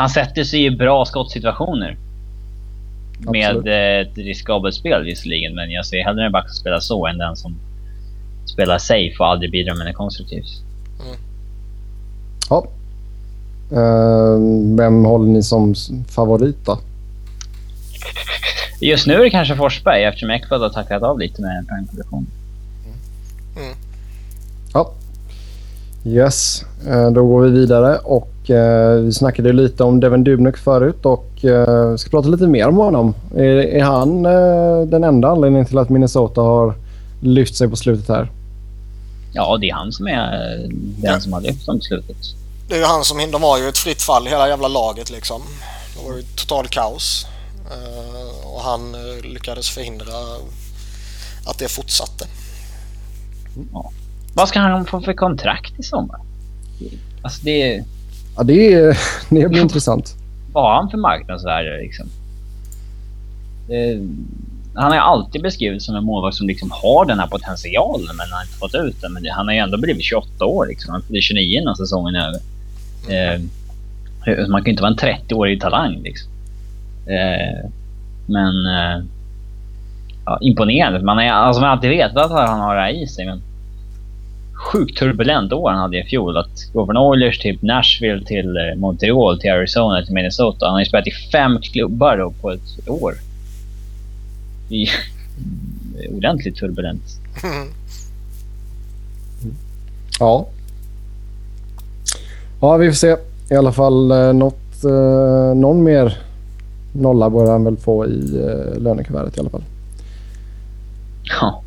han sätter sig i bra skottsituationer. Absolut. Med eh, ett riskabelt spel visserligen, men jag ser hellre en back som spelar så än den som spelar safe och aldrig bidrar med något konstruktivt. Ja. Eh, vem håller ni som favorit då? Just nu är det kanske Forsberg eftersom Ekblad har tacklat av lite med poängproduktion. Ja. Yes, eh, då går vi vidare och vi snackade lite om Devin Dubnyk förut och eh, ska prata lite mer om honom. Är, är han eh, den enda anledningen till att Minnesota har lyft sig på slutet här? Ja, det är han som är eh, den Ja. som har lyft dem på slutet. Det är ju han som, de var ju ett fritt fall hela jävla laget liksom. Det var ju total kaos. Eh, och han eh, lyckades förhindra att det fortsatte. Vad ska han få för kontrakt i sommar? Alltså det... Ja, det, är, (laughs) det blir intressant. Vad har han för marknadsvärde liksom? Det, han har alltid beskrivits som en målvakt som liksom har den här potentialen men han har inte fått ut den. Men det, han har ju ändå blivit 28 år liksom. Han blir 29 innan säsongen är över. Eh, man kan ju inte vara en 30-årig talang liksom. Eh, men... Eh, ja, imponerande. Man, är, alltså, man har alltid vetat att han har det här i sig men... Sjukt turbulent år han hade i fjol. Att gå från Oilers till Nashville till eh, Montreal till Arizona till Minnesota. Han har ju spelat i fem klubbar då på ett år. Ju (laughs) ordentligt turbulent. (laughs) Ja. Ja, vi får se. I alla fall eh, något, eh, någon mer nolla bör han väl få i eh, lönekuvertet i alla fall. Ja.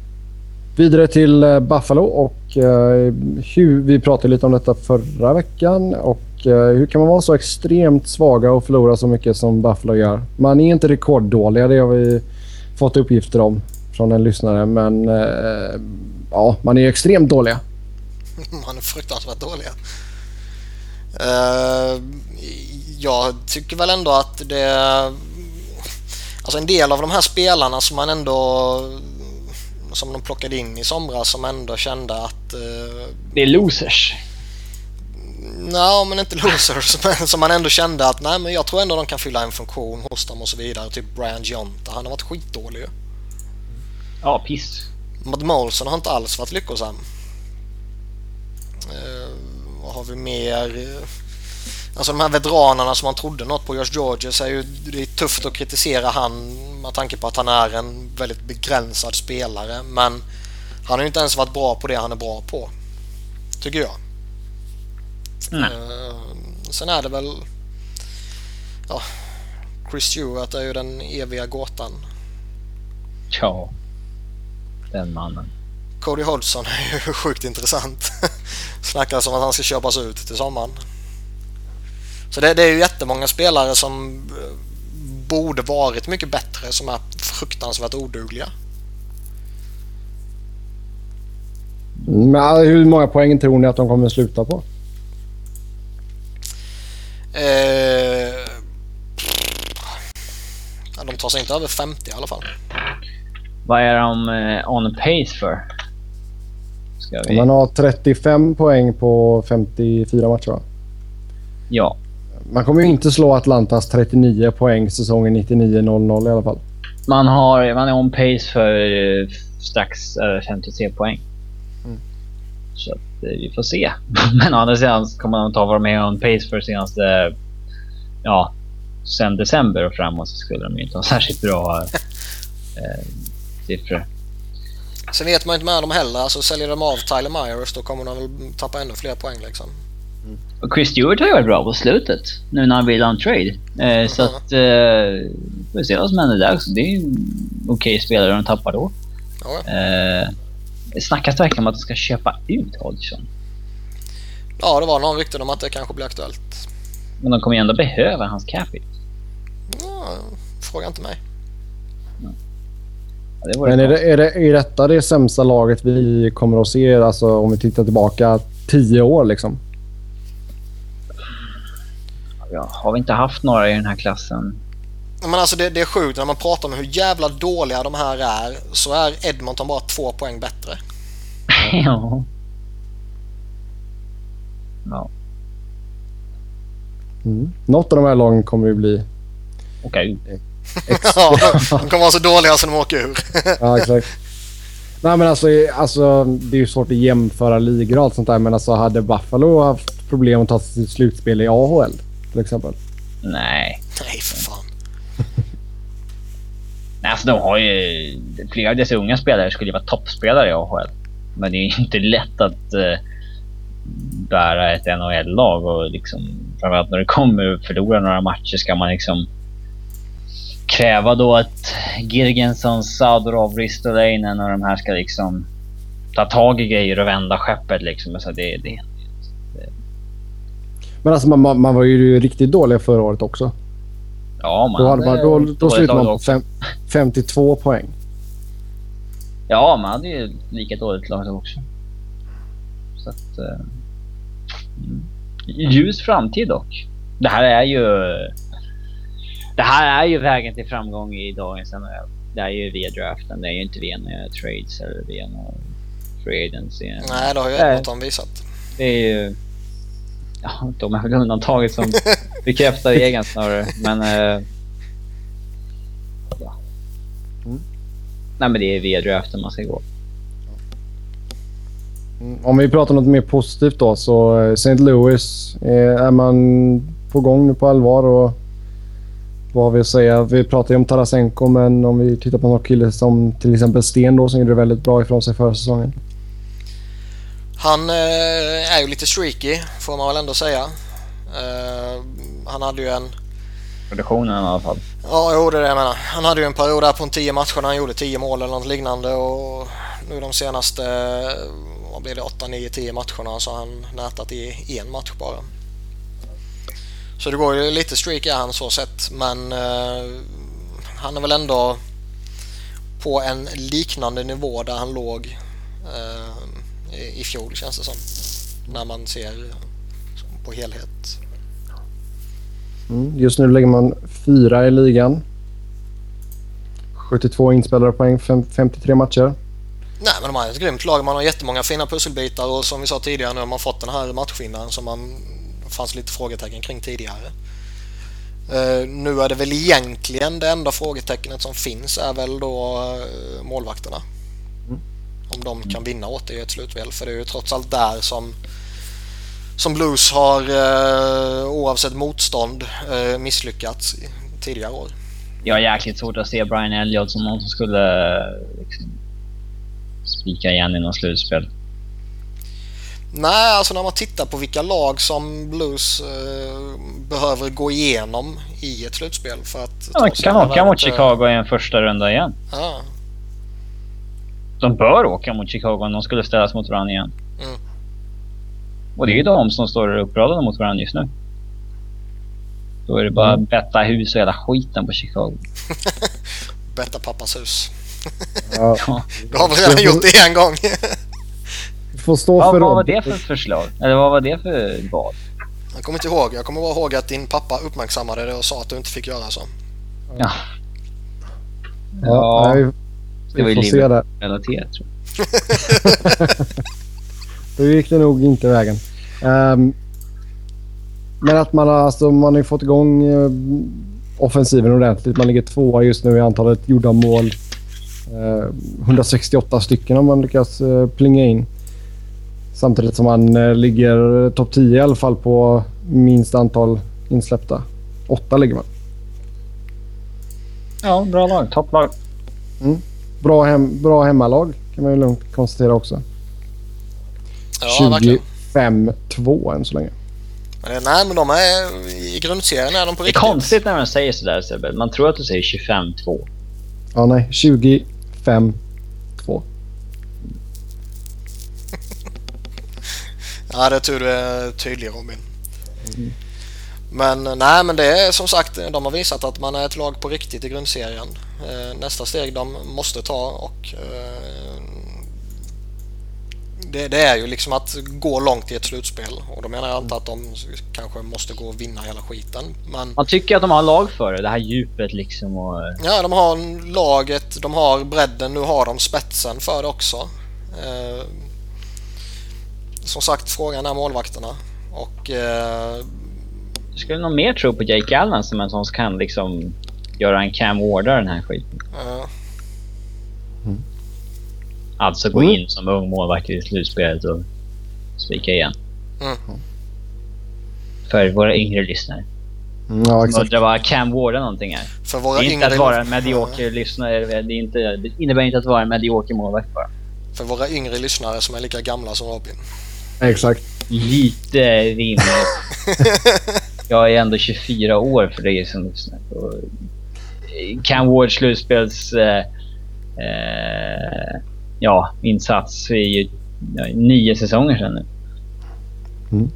Vidare till eh, Buffalo och eh, hur, vi pratade lite om detta förra veckan. Och eh, Hur kan man vara så extremt svaga och förlora så mycket som Buffalo gör? Man är inte rekorddåliga, det har vi fått uppgifter om. från en lyssnare. Men eh, ja, man är extremt dåliga. (laughs) Man är fruktansvärt dåliga. Uh, jag tycker väl ändå att det... Alltså en del av de här spelarna som man ändå... Som de plockade in i somras som ändå kände att... Uh, det är losers. Nej, men inte losers. (laughs) Men som man ändå kände att nej, men jag tror ändå de kan fylla en funktion hos dem och så vidare. Typ Brian Jonta. Han har varit skitdålig ju. Ja, piss. Matt Molson har inte alls varit lyckosam. Uh, vad har vi mer? Alltså de här veteranerna som man trodde något på. Josh Georges är ju det är tufft att kritisera han med tanke på att han är en väldigt begränsad spelare. Men han har ju inte ens varit bra på det han är bra på. Tycker jag. Mm. Sen är det väl... Ja, Chris Stewart är ju den eviga gåtan. Ja, den mannen. Cody Hodgson är ju (laughs) sjukt intressant. (laughs) Snackas om att han ska köpas ut till sommaren. Så det, det är ju jättemånga spelare som eh, borde varit mycket bättre som är fruktansvärt odugliga. Men hur många poäng tror ni att de kommer att sluta på? Eh, de tar sig inte över 50 i alla fall. Vad är de eh, on pace för? Ska vi... Man har 35 poäng på 54 matcher va? Ja. Man kommer ju inte slå Atlantas 39 poäng säsongen 99-00 i alla fall. Man, har, man är on pace för eh, strax över 53 poäng. Mm. Så att, eh, vi får se. (laughs) Men å andra sidan kommer man ta vad de är on pace för senaste... Ja, sen december och framåt så skulle de inte ha (laughs) särskilt bra eh, siffror. Sen vet man inte med dem heller. Alltså säljer de av Tyler Myers då kommer de väl tappa ännu fler poäng liksom. Och Chris Stewart har ju varit bra på slutet. Nu när han vill on trade. Eh, mm. Så att... Eh, får se vad som händer där. Så det är ju en okej okay spelare de tappar då. Mm. Eh, det snackas verkligen om att de ska köpa ut Hodgson. Ja, det var någon rykten om att det kanske blir aktuellt. Men de kommer ju ändå behöva hans capita. Ja, fråga inte mig. Ja, Men är, det, är, det, är detta det sämsta laget vi kommer att se alltså, om vi tittar tillbaka tio år? Liksom? Ja, har vi inte haft några i den här klassen? Men alltså det, det, är sjukt när man pratar om hur jävla dåliga de här är så är Edmonton bara två poäng bättre. (laughs) ja. Ja. Mm. Något av de här lagen kommer ju bli... Okej. Okay. (laughs) (laughs) ja, de kommer vara så dåliga så de åker ur. ja, exakt. Nej, men alltså, alltså, det är ju svårt att jämföra ligor och allt sånt där. Men alltså, hade Buffalo haft problem att ta sig till slutspel i AHL till exempel? Nej. Nej, för fan. Nej, alltså de har ju... Flera av dessa unga spelare skulle ju vara toppspelare i AHL. Men det är ju inte lätt att uh, bära ett NHL-lag och liksom... Framförallt när det kommer att förlora några matcher ska man liksom kräva då att Girgensson, Sadorov, Ristolainen och de här ska liksom ta tag i grejer och vända skeppet liksom. Så det, det, det. Men alltså man, man var ju riktigt dålig förra året också. Ja, man då, hade man, då, då slutade man på fem, 52 poäng. Ja, man hade ju lika dåligt lag också. Så att... Uh, ljus framtid dock. Det här är ju det här är ju vägen till framgång i dagens NHL. Det är ju via draften. Det är ju inte via några trades eller via några free agency. Nej, det har ju Edmonton visat. Det är ju... Ja, de är väl undantaget som (laughs) bekräftar regeln snarare. Men... Uh, ja. Mm. Nej, men det är via draften man ska gå. Mm, om vi pratar något mer positivt då så eh, St. Louis. Är man på gång nu på allvar och vad har vi att säga? Vi pratar ju om Tarasenko, men om vi tittar på någon kille som till exempel Sten då, som gjorde väldigt bra ifrån sig förra säsongen. Han eh, är ju lite streaky, får man väl ändå säga. Eh, han hade ju en... Produktionen i alla fall. Ja, jo, det är det jag menar. Han hade ju en period där på en tio matcher när han gjorde tio mål eller något liknande och nu de senaste, vad blir det, 8, 9, 10 matcherna så har han nätat i en match bara. Så det går ju lite streak i han så sett men han är väl ändå på en liknande nivå där han låg eh, i, fjol känns det som. När man ser på helhet. Mm. Just nu ligger man fyra i ligan. 72 inspelade poäng, fem, 53 matcher. Nej men de har ett grymt lag. Man har jättemånga fina pusselbitar och som vi sa tidigare nu har man fått den här matchvinnaren som man fanns lite frågetecken kring tidigare. Uh, nu är det väl egentligen det enda frågetecknet som finns är väl då uh, målvakterna. Om de kan vinna åt det i ett slutspel. För det är ju trots allt där som, som Blues har uh, oavsett motstånd misslyckats tidigare år. Jag har jäkligt svårt att se Brian Elliott som någon som skulle liksom, spika igen i något slutspel. Nej, alltså när man tittar på vilka lag som Blues eh, behöver gå igenom i ett slutspel för att... Ja, kan åka mot Chicago i en första runda igen. Ja. De bör åka mot Chicago om de skulle ställas mot varandra igen. Mm. Och det är ju de som står uppradade mot varandra just nu. Då är det bara mm. betta hus och hela skiten på Chicago. (laughs) betta pappas hus. (laughs) ja. Du har väl redan gjort det en gång? (laughs) får stå ja, för Vad var det för förslag? Eller vad var det för vad? Jag kommer inte ihåg. Jag kommer bara ihåg att din pappa uppmärksammade det och sa att du inte fick göra så. Ja. Ja, det var ju se det. relaterat tror jag. (laughs) Då gick det nog inte vägen. Um, men att man har, alltså, man har fått igång uh, offensiven ordentligt. Man ligger tvåa just nu i antalet gjorda mål. Uh, 168 stycken har man lyckats uh, plinga in. Samtidigt som uh, ligger topp 10 i alla fall på minst antal insläppta. Åtta ligger man. Ja, bra lag. Topplag. Mm. Bra, hem, bra hemmalag kan man ju lugnt konstatera också. Ja, 25-2 än så länge. Men, nej, men de är i grundserien är de på riktigt. Det är konstigt när man säger sådär Sebbe. Man tror att du säger 25-2. Ja, nej. 25-2. (laughs) ja, det är tur du är tydlig Robin. Mm. Men nej, men det är som sagt, de har visat att man är ett lag på riktigt i grundserien. Eh, nästa steg de måste ta och eh, det, det, är ju liksom att gå långt i ett slutspel och då menar jag inte att de kanske måste gå och vinna hela skiten. Men... Man tycker att de har lag för det, det här djupet liksom och... Ja, de har laget, de har bredden, nu har de spetsen för det också. Eh, som sagt, frågan är målvakterna och... Eh... Du skulle nog mer tro på Jake Allen som en sån som kan liksom göra en Cam Ward den här skiten. Eh... Mm. Alltså gå mm. in som ung målvakt i slutspelet och spika igen. Mm. För våra yngre lyssnare. Mm, ja, exakt. Undrar vad Cam Ward någonting är. För våra det är inte att vara en medioker lyssnare. Det, är inte, det innebär inte att vara en medioker målvakt bara. För våra yngre lyssnare som är lika gamla som Robin. Exakt. Lite rimligt. (laughs) jag är ändå 24 år för dig som lyssnar. Cam Ward slutspels... Eh, eh, ja, insats i ja, nio säsonger sedan nu. Mm.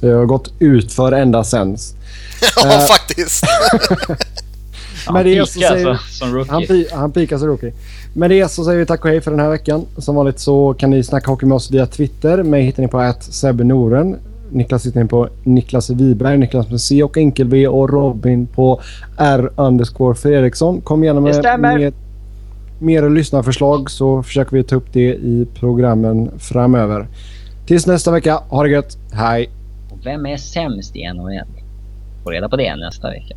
Det har gått ut för ända sen. (laughs) ja, uh, faktiskt. (laughs) han pikar alltså som rookie. Han, pi han pikar som rookie. Med det så säger vi tack och hej för den här veckan. Som vanligt så kan ni snacka hockey med oss via Twitter. Mig hittar ni på att Noren. Niklas hittar ni på Niklas Wiberg, Niklas med C och enkel V och Robin på R underscore Fredriksson. Kom gärna med, med mer lyssnarförslag så försöker vi ta upp det i programmen framöver. Tills nästa vecka, ha det gött. Hej! Och vem är sämst i NHL? Få reda på det nästa vecka.